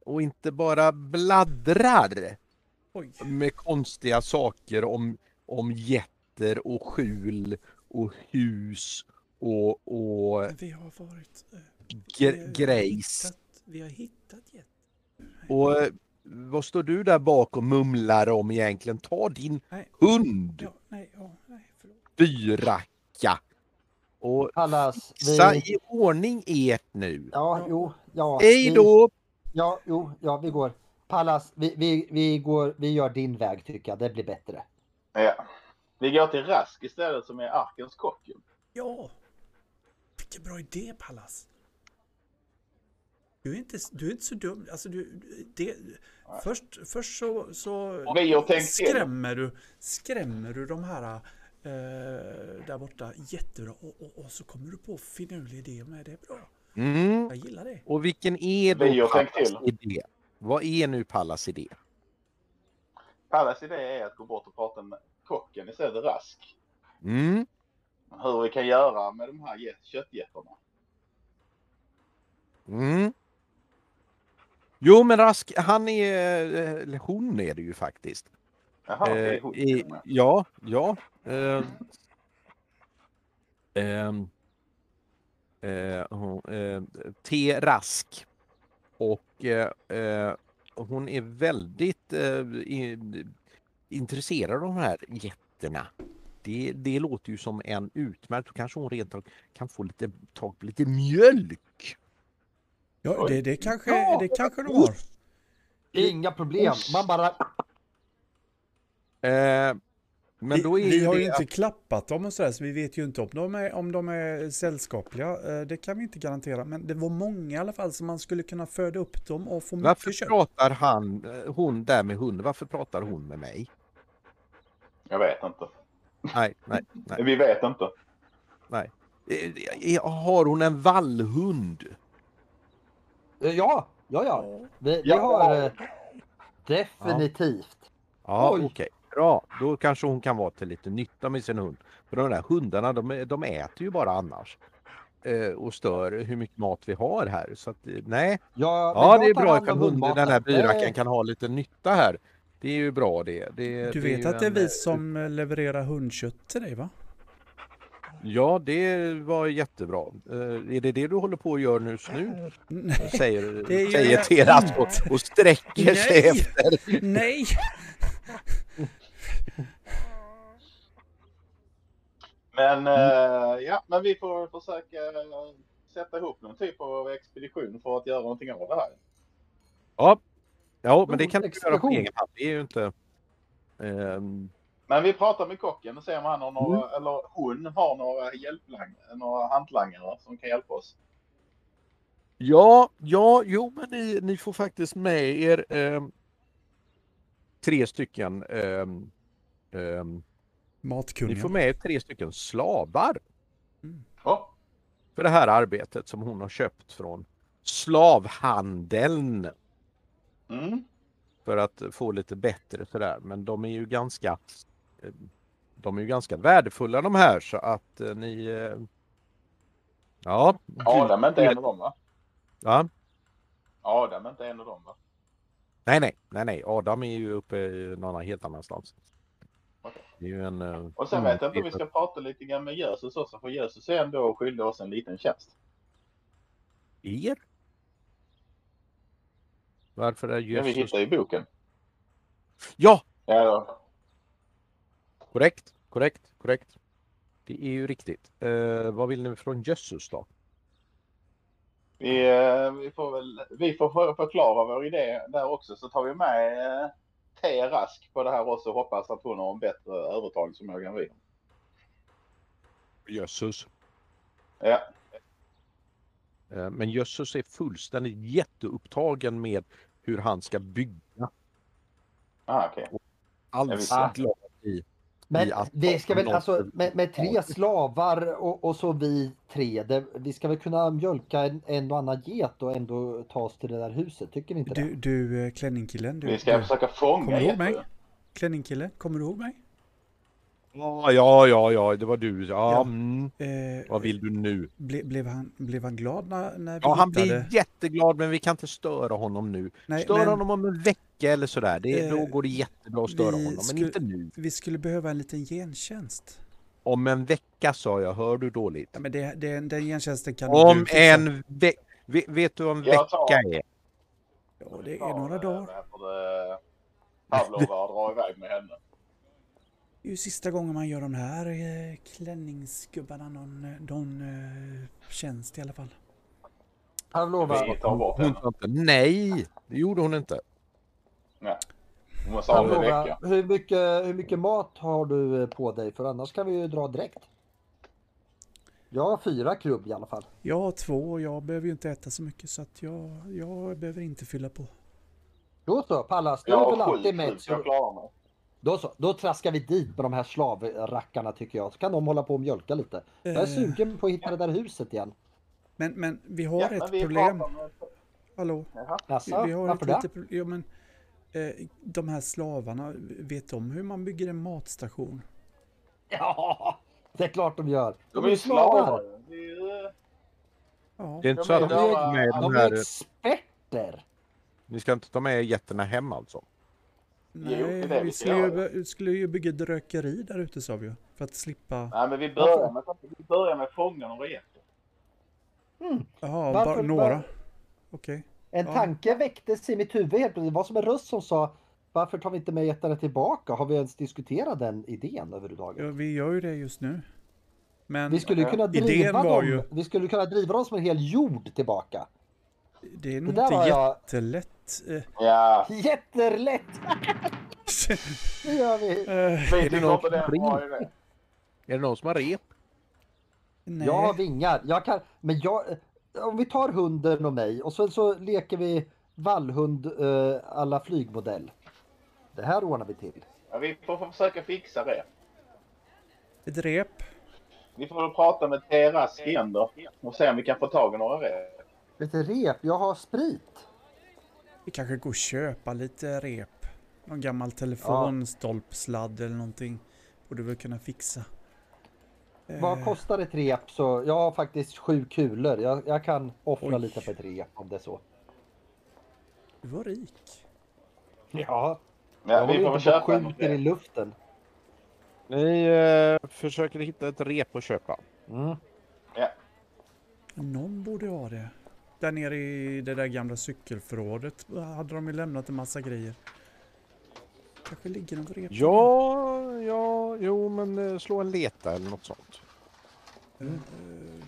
Och inte bara bladdrar Oj. med konstiga saker om, om jätter och skjul och hus och, och Vi har varit... eh, gre- grejs. Vi har hittat jätte. Och eh, vad står du där bak och mumlar om egentligen? Ta din Nej. hund, Ja, nej, ja, nej, byracka. Och Pallas. fixa Vi, i ordning ert nu. ja, jo, ja. Hej vi- då! Ja, jo, ja, vi går. Pallas, vi, vi, vi går, vi gör din väg tycker jag. Det blir bättre. Ja. Vi går till Rask istället som är Arkens kock. Ja! Vilken bra idé Pallas! Du är inte, du är inte så dum. Alltså, du, det, först, först så, så vi till. skrämmer, du, skrämmer du de här där borta jättebra och, och, och så kommer du på finurlig idé med det. är bra. Mm. Jag gillar det. Och vilken är då tänkt Pallas idé? Vad är nu Pallas idé? Pallas idé är att gå bort och prata med kocken istället Rask. Mm. Hur vi kan göra med de här köttjättarna. Mm. Jo men Rask, han är, eller hon är det ju faktiskt. Jaha, det är Eh, i- och ja, ja. Eh, ehm, eh, hon, eh, T. Rask. Och eh, eh, hon är väldigt eh, i, intresserad av de här jätterna. Det, det låter ju som en utmärkt, då kanske hon rent kan få lite tag på lite mjölk. Ja, det, det, kanske, Ja! det kanske de har. Inga problem. Man bara... Eh, men vi, då är vi ju har det ju inte att- klappat dem och sådär, så vi vet ju inte om de är, om de är sällskapliga. Eh, Det kan vi inte garantera. Men det var många i alla fall som man skulle kunna föda upp dem och få Varför mycket kött. pratar han, eh, hon där med hunden, varför pratar hon med mig? Jag vet inte. Nej, nej, nej. Vi vet inte. Eh, eh, Har hon en vallhund? Ja, ja, ja. Vi, vi Ja. har... eh, Definitivt. Ja, okej. Bra, då kanske hon kan vara till lite nytta med sin hund. För de där hundarna, de, de äter ju bara annars. Eh, och stör hur mycket mat vi har här. Så att, eh, nej. Ja, Ja, det är bra ifall hunden, den här byracken Det- kan ha lite nytta här. Det är ju bra det. det Du det vet ju att det är en, vi eh, som levererar hundkött till dig va? Ja, det var jättebra. Eh, är det det du håller på att göra just nu? (laughs) Nej. Säger, Det gör säger Teras inte. och, och sträcker sig efter. Nej! Men eh, ja, men vi får försöka sätta ihop någon typ av expedition för att göra någonting av det här. Ja, ja men det kan du göra på egen hand. Det är ju inte... ehm, Men vi pratar med kocken och ser om han har några, eller hon har några hjälplang, några hantlangare som kan hjälpa oss. Ja, ja, jo, men ni, ni får faktiskt med er ehm, tre stycken ehm, ehm, Ni Matkungen. får med tre stycken slavar Ja, för det här arbetet som hon har köpt från slavhandeln mm. för att få lite bättre sådär. Men de är ju ganska eh, de är ju ganska värdefulla de här så att eh, ni eh, Ja. Adam är inte en av dem va? Ja. Adam är inte en av dem va? Nej, nej, nej, nej. Adam är ju uppe någon helt annanstans. Det är ju en... eh, Och sen mm, vet jag inte om vi ska prata lite grann med Jesus också, för Jesus är ändå skyldig oss en liten tjänst. Er? Varför är Det vi Jesus... hittar i boken. Ja, Ja, korrekt, korrekt, korrekt. Det är ju riktigt. Eh, vad vill ni från Jesus då? Vi, eh, vi får väl vi får för- förklara vår idé där också, så tar vi med eh, T. Rask på det här också och hoppas att hon har en bättre övertalningsförmåga än vi. Jesus. Ja, Eh, men Jesus är fullständigt jätteupptagen med hur han ska bygga. ah, okej. Alls Ah. glad i Men i att det ska väl alltså med, med tre slavar och, och så vi tre. Det, vi ska väl kunna mjölka en, en och annan get och ändå ta oss till det där huset. Tycker ni inte Du, det? du eh, klänningkillen. Du, Vi ska du, försöka fånga kommer du ihåg mig? getter. Klänningkille, kommer du ihåg mig? Ja, ja, ja, ja, det var du. Ja, Ja. Mm. Eh, Vad vill du nu? ble, blev, han, blev han glad när, när vi Ja, han hittade? blir jätteglad men vi kan inte störa honom nu. Nej, Stör men honom om en vecka eller sådär. Det, Eh, då går det jättebra att störa honom. Men skulle- inte nu. vi skulle behöva en liten gentjänst. Om en vecka sa jag, hör du dåligt? Ja, men det, det, den gentjänsten kan Om du en vecka. Vet du vad en vecka är? Ja, det är några dagar. Det? Pavlova och dra iväg med henne. Det är ju sista gången man gör de här eh, klänningsgubbarna någon, eh, någon eh, tjänst i alla fall. Tar bort Hon sa inte nej. Det gjorde hon inte. Hon måste ha en vecka. hur, mycket, hur mycket mat har du på dig? För annars kan vi ju dra direkt. Jag har fyra krubb i alla fall. Jag har två och jag behöver ju inte äta så mycket så att jag, jag behöver inte fylla på. Då så, Pallas, du Jag är väl har sju alltid mätt. jag klarar mig. Då, så, då traskar vi dit med de här slavrackarna tycker jag. Så kan de hålla på och mjölka lite. Jag är Eh, sugen på att hitta det där huset igen. Men, men vi har Ja, men ett vi problem. Hallå? Jaha. Jaså, vi har varför ett litet problem. Ja, men, eh, de här slavarna, vet de hur man bygger en matstation? Ja, det är klart de gör. De är ju slavar. Det är ju- Ja. Det är inte De så är att De de är här, experter. ni ska inte ta med getterna hem alltså? Det är Nej, det vi skulle ju, göra. skulle ju bygga ett rökeri där ute sa vi ju. För att slippa... Nej, men vi börjar med, vi börjar med fånga några getter. Jaha, Varför- bara några? Okej. En Ja. tanke väcktes i mitt huvud helt plötsligt. Det var som en röst som sa varför tar vi inte med jättarna tillbaka? Har vi ens diskuterat den idén överhuvudtaget? Ja, vi gör ju det just nu. Men Vi skulle kunna idén driva var dem. ju... Vi skulle kunna driva dem som en hel jord tillbaka. Det är nog inte var jag- jättelätt. Eh, Ja, Jättelätt! (laughs) Det gör vi. eh, vi det någon är. Är det någon som har rep? nej. Jag har vingar. Jag kan, men jag, om vi tar hunden och mig och sen så leker vi vallhund uh, alla flygmodell. Det här ordnar vi till. Ja, vi får försöka fixa det. Ett rep. Vi får väl prata med T. Rask igen då och se om vi kan få tag i några rep. Lite rep. Jag har sprit. Vi kanske går och köpa lite rep. Någon gammal telefonstolpsladd eller någonting. Borde väl kunna fixa. Eh, Vad kostar ett rep? Så jag har faktiskt sju kulor. Jag, jag kan offra Oj. lite på ett rep om det är så. Du var rik. Ja, Ja, jag vi får väl inte på och köpa något skjuter i luften. Ni eh, försöker hitta ett rep att köpa. Mm. Någon borde ha det. Där nere i det där gamla cykelförrådet hade de ju lämnat en massa grejer. Kanske ligger något rep. där. Ja, ja, jo men eh, slå en leta eller något sånt. Eh,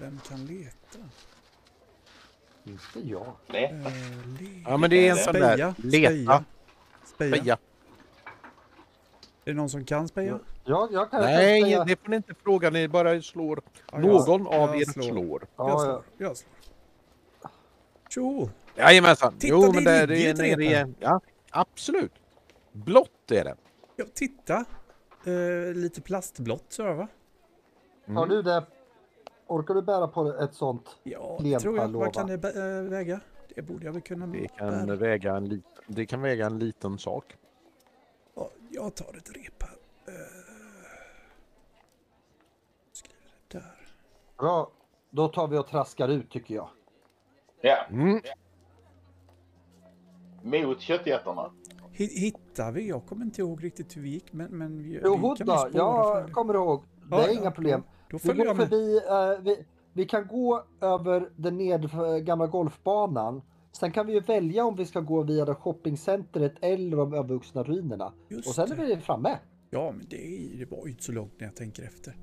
vem kan leta? Inte jag. Nej. Eh, le- Ja, men det är en sån där. Speja. Leta. Speja. Speja. Är det någon som kan speja? Ja, jag kan Nej, säga- det får ni inte fråga. Ni bara slår. Ja, Någon jag- av jag er slår. slår. Jag Ja, slår. ja. Jag slår. Tjo! Jajamensan. Titta, Jo, det men det, det är i... här. Ja, absolut. Blått är det. Ja, titta! Eh, lite plastblått så va? Har du det? Orkar du bära på ett sånt? Ja, det tror jag. Vad kan det äh, väga? Det borde jag väl kunna Det bära. kan, väga en lit, det kan väga en liten sak. Ja, jag tar ett rep här. Eh, skriver det där. Bra. Då tar vi och traskar ut tycker jag. Ja, Mm. mot köttjättarna. Hi- Hittar vi? Jag kommer inte ihåg riktigt hur vi gick, men, men vi, Jo, vi kan spåra jag kommer ihåg. Det är ja, inga problem. Då Vi går förbi, eh, vi, vi kan gå över den ned, gamla golfbanan. Sen kan vi ju välja om vi ska gå via det shoppingcentret eller de övervuxna ruinerna. Just Och sen är vi framme. Ja, men det, är- det var ju inte så långt när jag tänker efter.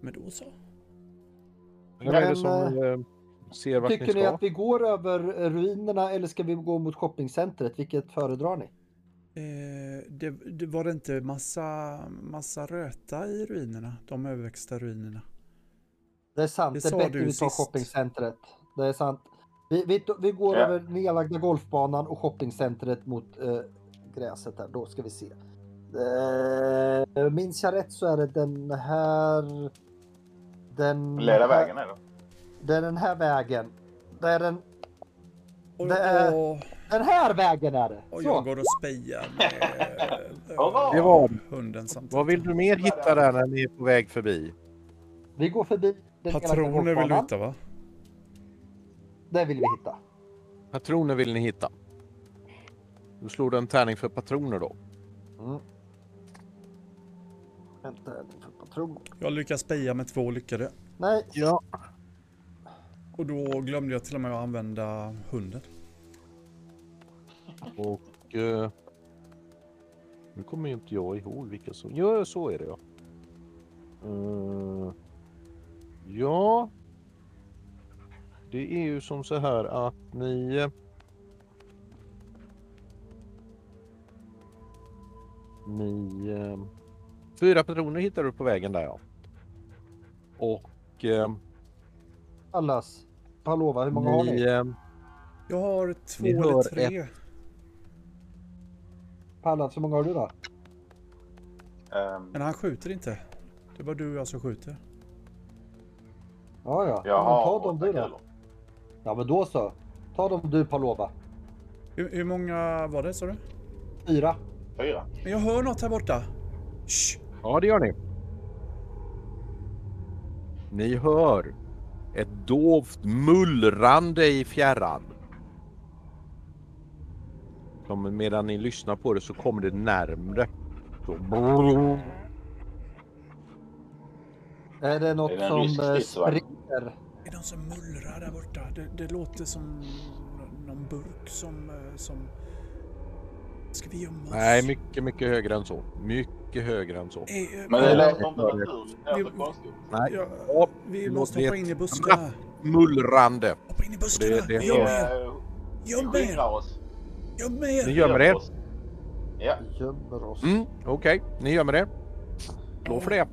Men då så. Vem är det Men, som eh, ser vart ni Tycker ni ska? att vi går över ruinerna eller ska vi gå mot shoppingcentret? Vilket föredrar ni? Eh, det, det var det inte massa, massa röta i ruinerna? De överväxta ruinerna? Det är sant, Det det, är bättre du vi tar sist. shoppingcentret. Det är sant. Vi, vi, vi går Ja. över nedlagda golfbanan och shoppingcentret mot eh, gräset där. Då ska vi se. Eh, minns jag rätt så är det den här... Den Leda här, vägen är det. Det är den här vägen. Det är den, Det är- den här vägen är det. och jag går och spejar med! Det var hunden samtidigt. Vad vill du mer hitta där när ni är på väg förbi? Vi går förbi den Patroner vill du hitta va? Det vill vi hitta. Patroner vill ni hitta. Då slår du en tärning för patroner då. Mm. Vänta, för patroner. Jag lyckas speja med två lyckade. Nej, Ja. Och då glömde jag till och med att använda hunden. Och... Eh, nu kommer ju inte jag ihåg vilka som... Ja, så är det ja. Uh, ja. Det är ju som så här att ni... Ni... eh, Fyra patroner hittar du på vägen där ja. Och eh, allas. Palova, hur många har ni... eh, Jag har två Ni eller tre. Pallas, hur många har du då? Ehm, Men han skjuter inte. Det var du och jag som skjuter. Ja, ja. jag ja men har ta dem du då. Ja, men då så. Ta dem du Palova. Hur, hur många var det sa du? Fyra. Fyra. Men jag hör något här borta. Shh. Ja, det gör ni. Ni hör ett dovt mullrande i fjärran. Som medan ni lyssnar på det så kommer det närmre. Så Är det något Är det en som rysk eh, stridsvagn? springer? Är det någon som mullrar där borta? Det, det låter som någon burk som... eh, som... Ska vi gömma oss? Nej, mycket, mycket högre än så. Mycket högre än så. Eh, Men det det- inte naturligt. Nej, ja, Ja, vi måste hoppa in i buskarna. mullrande. Hoppa in i buskarna. Det- det- Göm er. Göm er. Göm Ni er. gömmer er. Ja. Gömmer oss. Mm, Okej, ni gömmer er. Slå för det.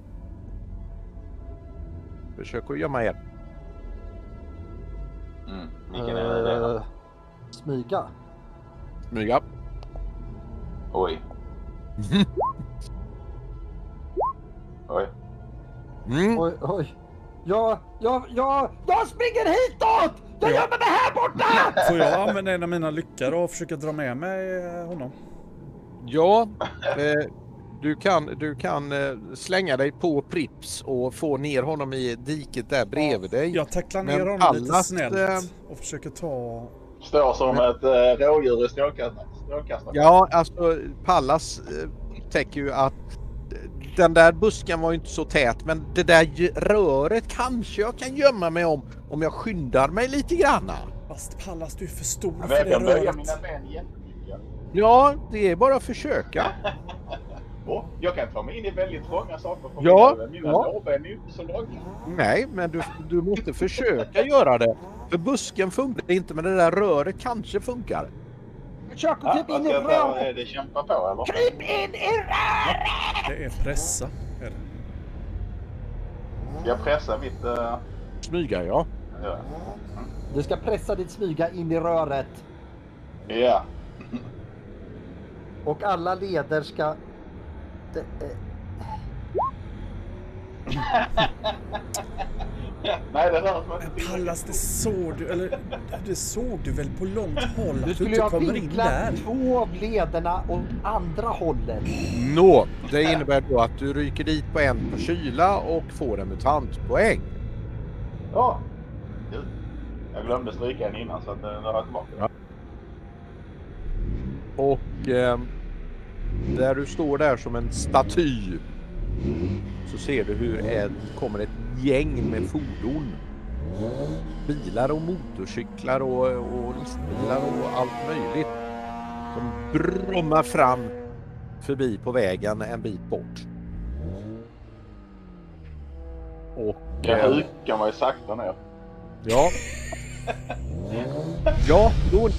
Försök att gömma er. Mm. Vilken är det? Eh, smyga. Smyga. Oj. (laughs) Oj. Mm. Oj, oj. Jag, jag, jag, jag springer hitåt! Jag Ja. gömmer mig här borta! Får jag använda en av mina lyckor och försöka dra med mig eh, honom? Ja, eh, du kan, du kan eh, slänga dig på Prips och få ner honom i diket där bredvid dig. Jag tacklar ner Men honom lite Pallas, snällt eh, och försöker ta... Står som ett äh, rådjur i strålkastaren. Ja, alltså Pallas eh, upptäcker ju att eh, den där busken var ju inte så tät men det där röret kanske jag kan gömma mig om om jag skyndar mig lite granna. Fast Pallas, du är för stor för jag det röret. jättemycket. Ja, det är bara att försöka. (laughs) Jag kan ta mig in i väldigt trånga saker. För Ja, mina, mina ja. lårben är ju inte så långa. Nej, men du, du måste försöka göra det. För busken funkar inte, men det där röret kanske funkar. Att krypa vad in i röret! Är det kämpa på eller? Kryp in i röret! Det är pressa. Är det. Ska jag pressa mitt... Uh, Smyga, ja. ja. Du ska pressa ditt smyga in i röret. ja. Och alla leder ska... Det, eh, (laughs) Nej, det rör sig inte. Pallas, det såg du, eller det såg du väl på långt håll du att du skulle ju inte kommer in där? två av lederna åt andra hållet. Nå, det innebär då att du ryker dit på en på kyla och får en mutantpoäng. Ja. Jag glömde stryka en innan så att det har jag tillbaka. Ja. Och eh, där du står där som en staty Mm. Så ser du hur det kommer ett gäng med fordon. Bilar och motorcyklar och, och lastbilar och allt möjligt. De brummar fram förbi på vägen en bit bort. Och... Jag eh, hukar mig sakta ner. Ja. ja, då...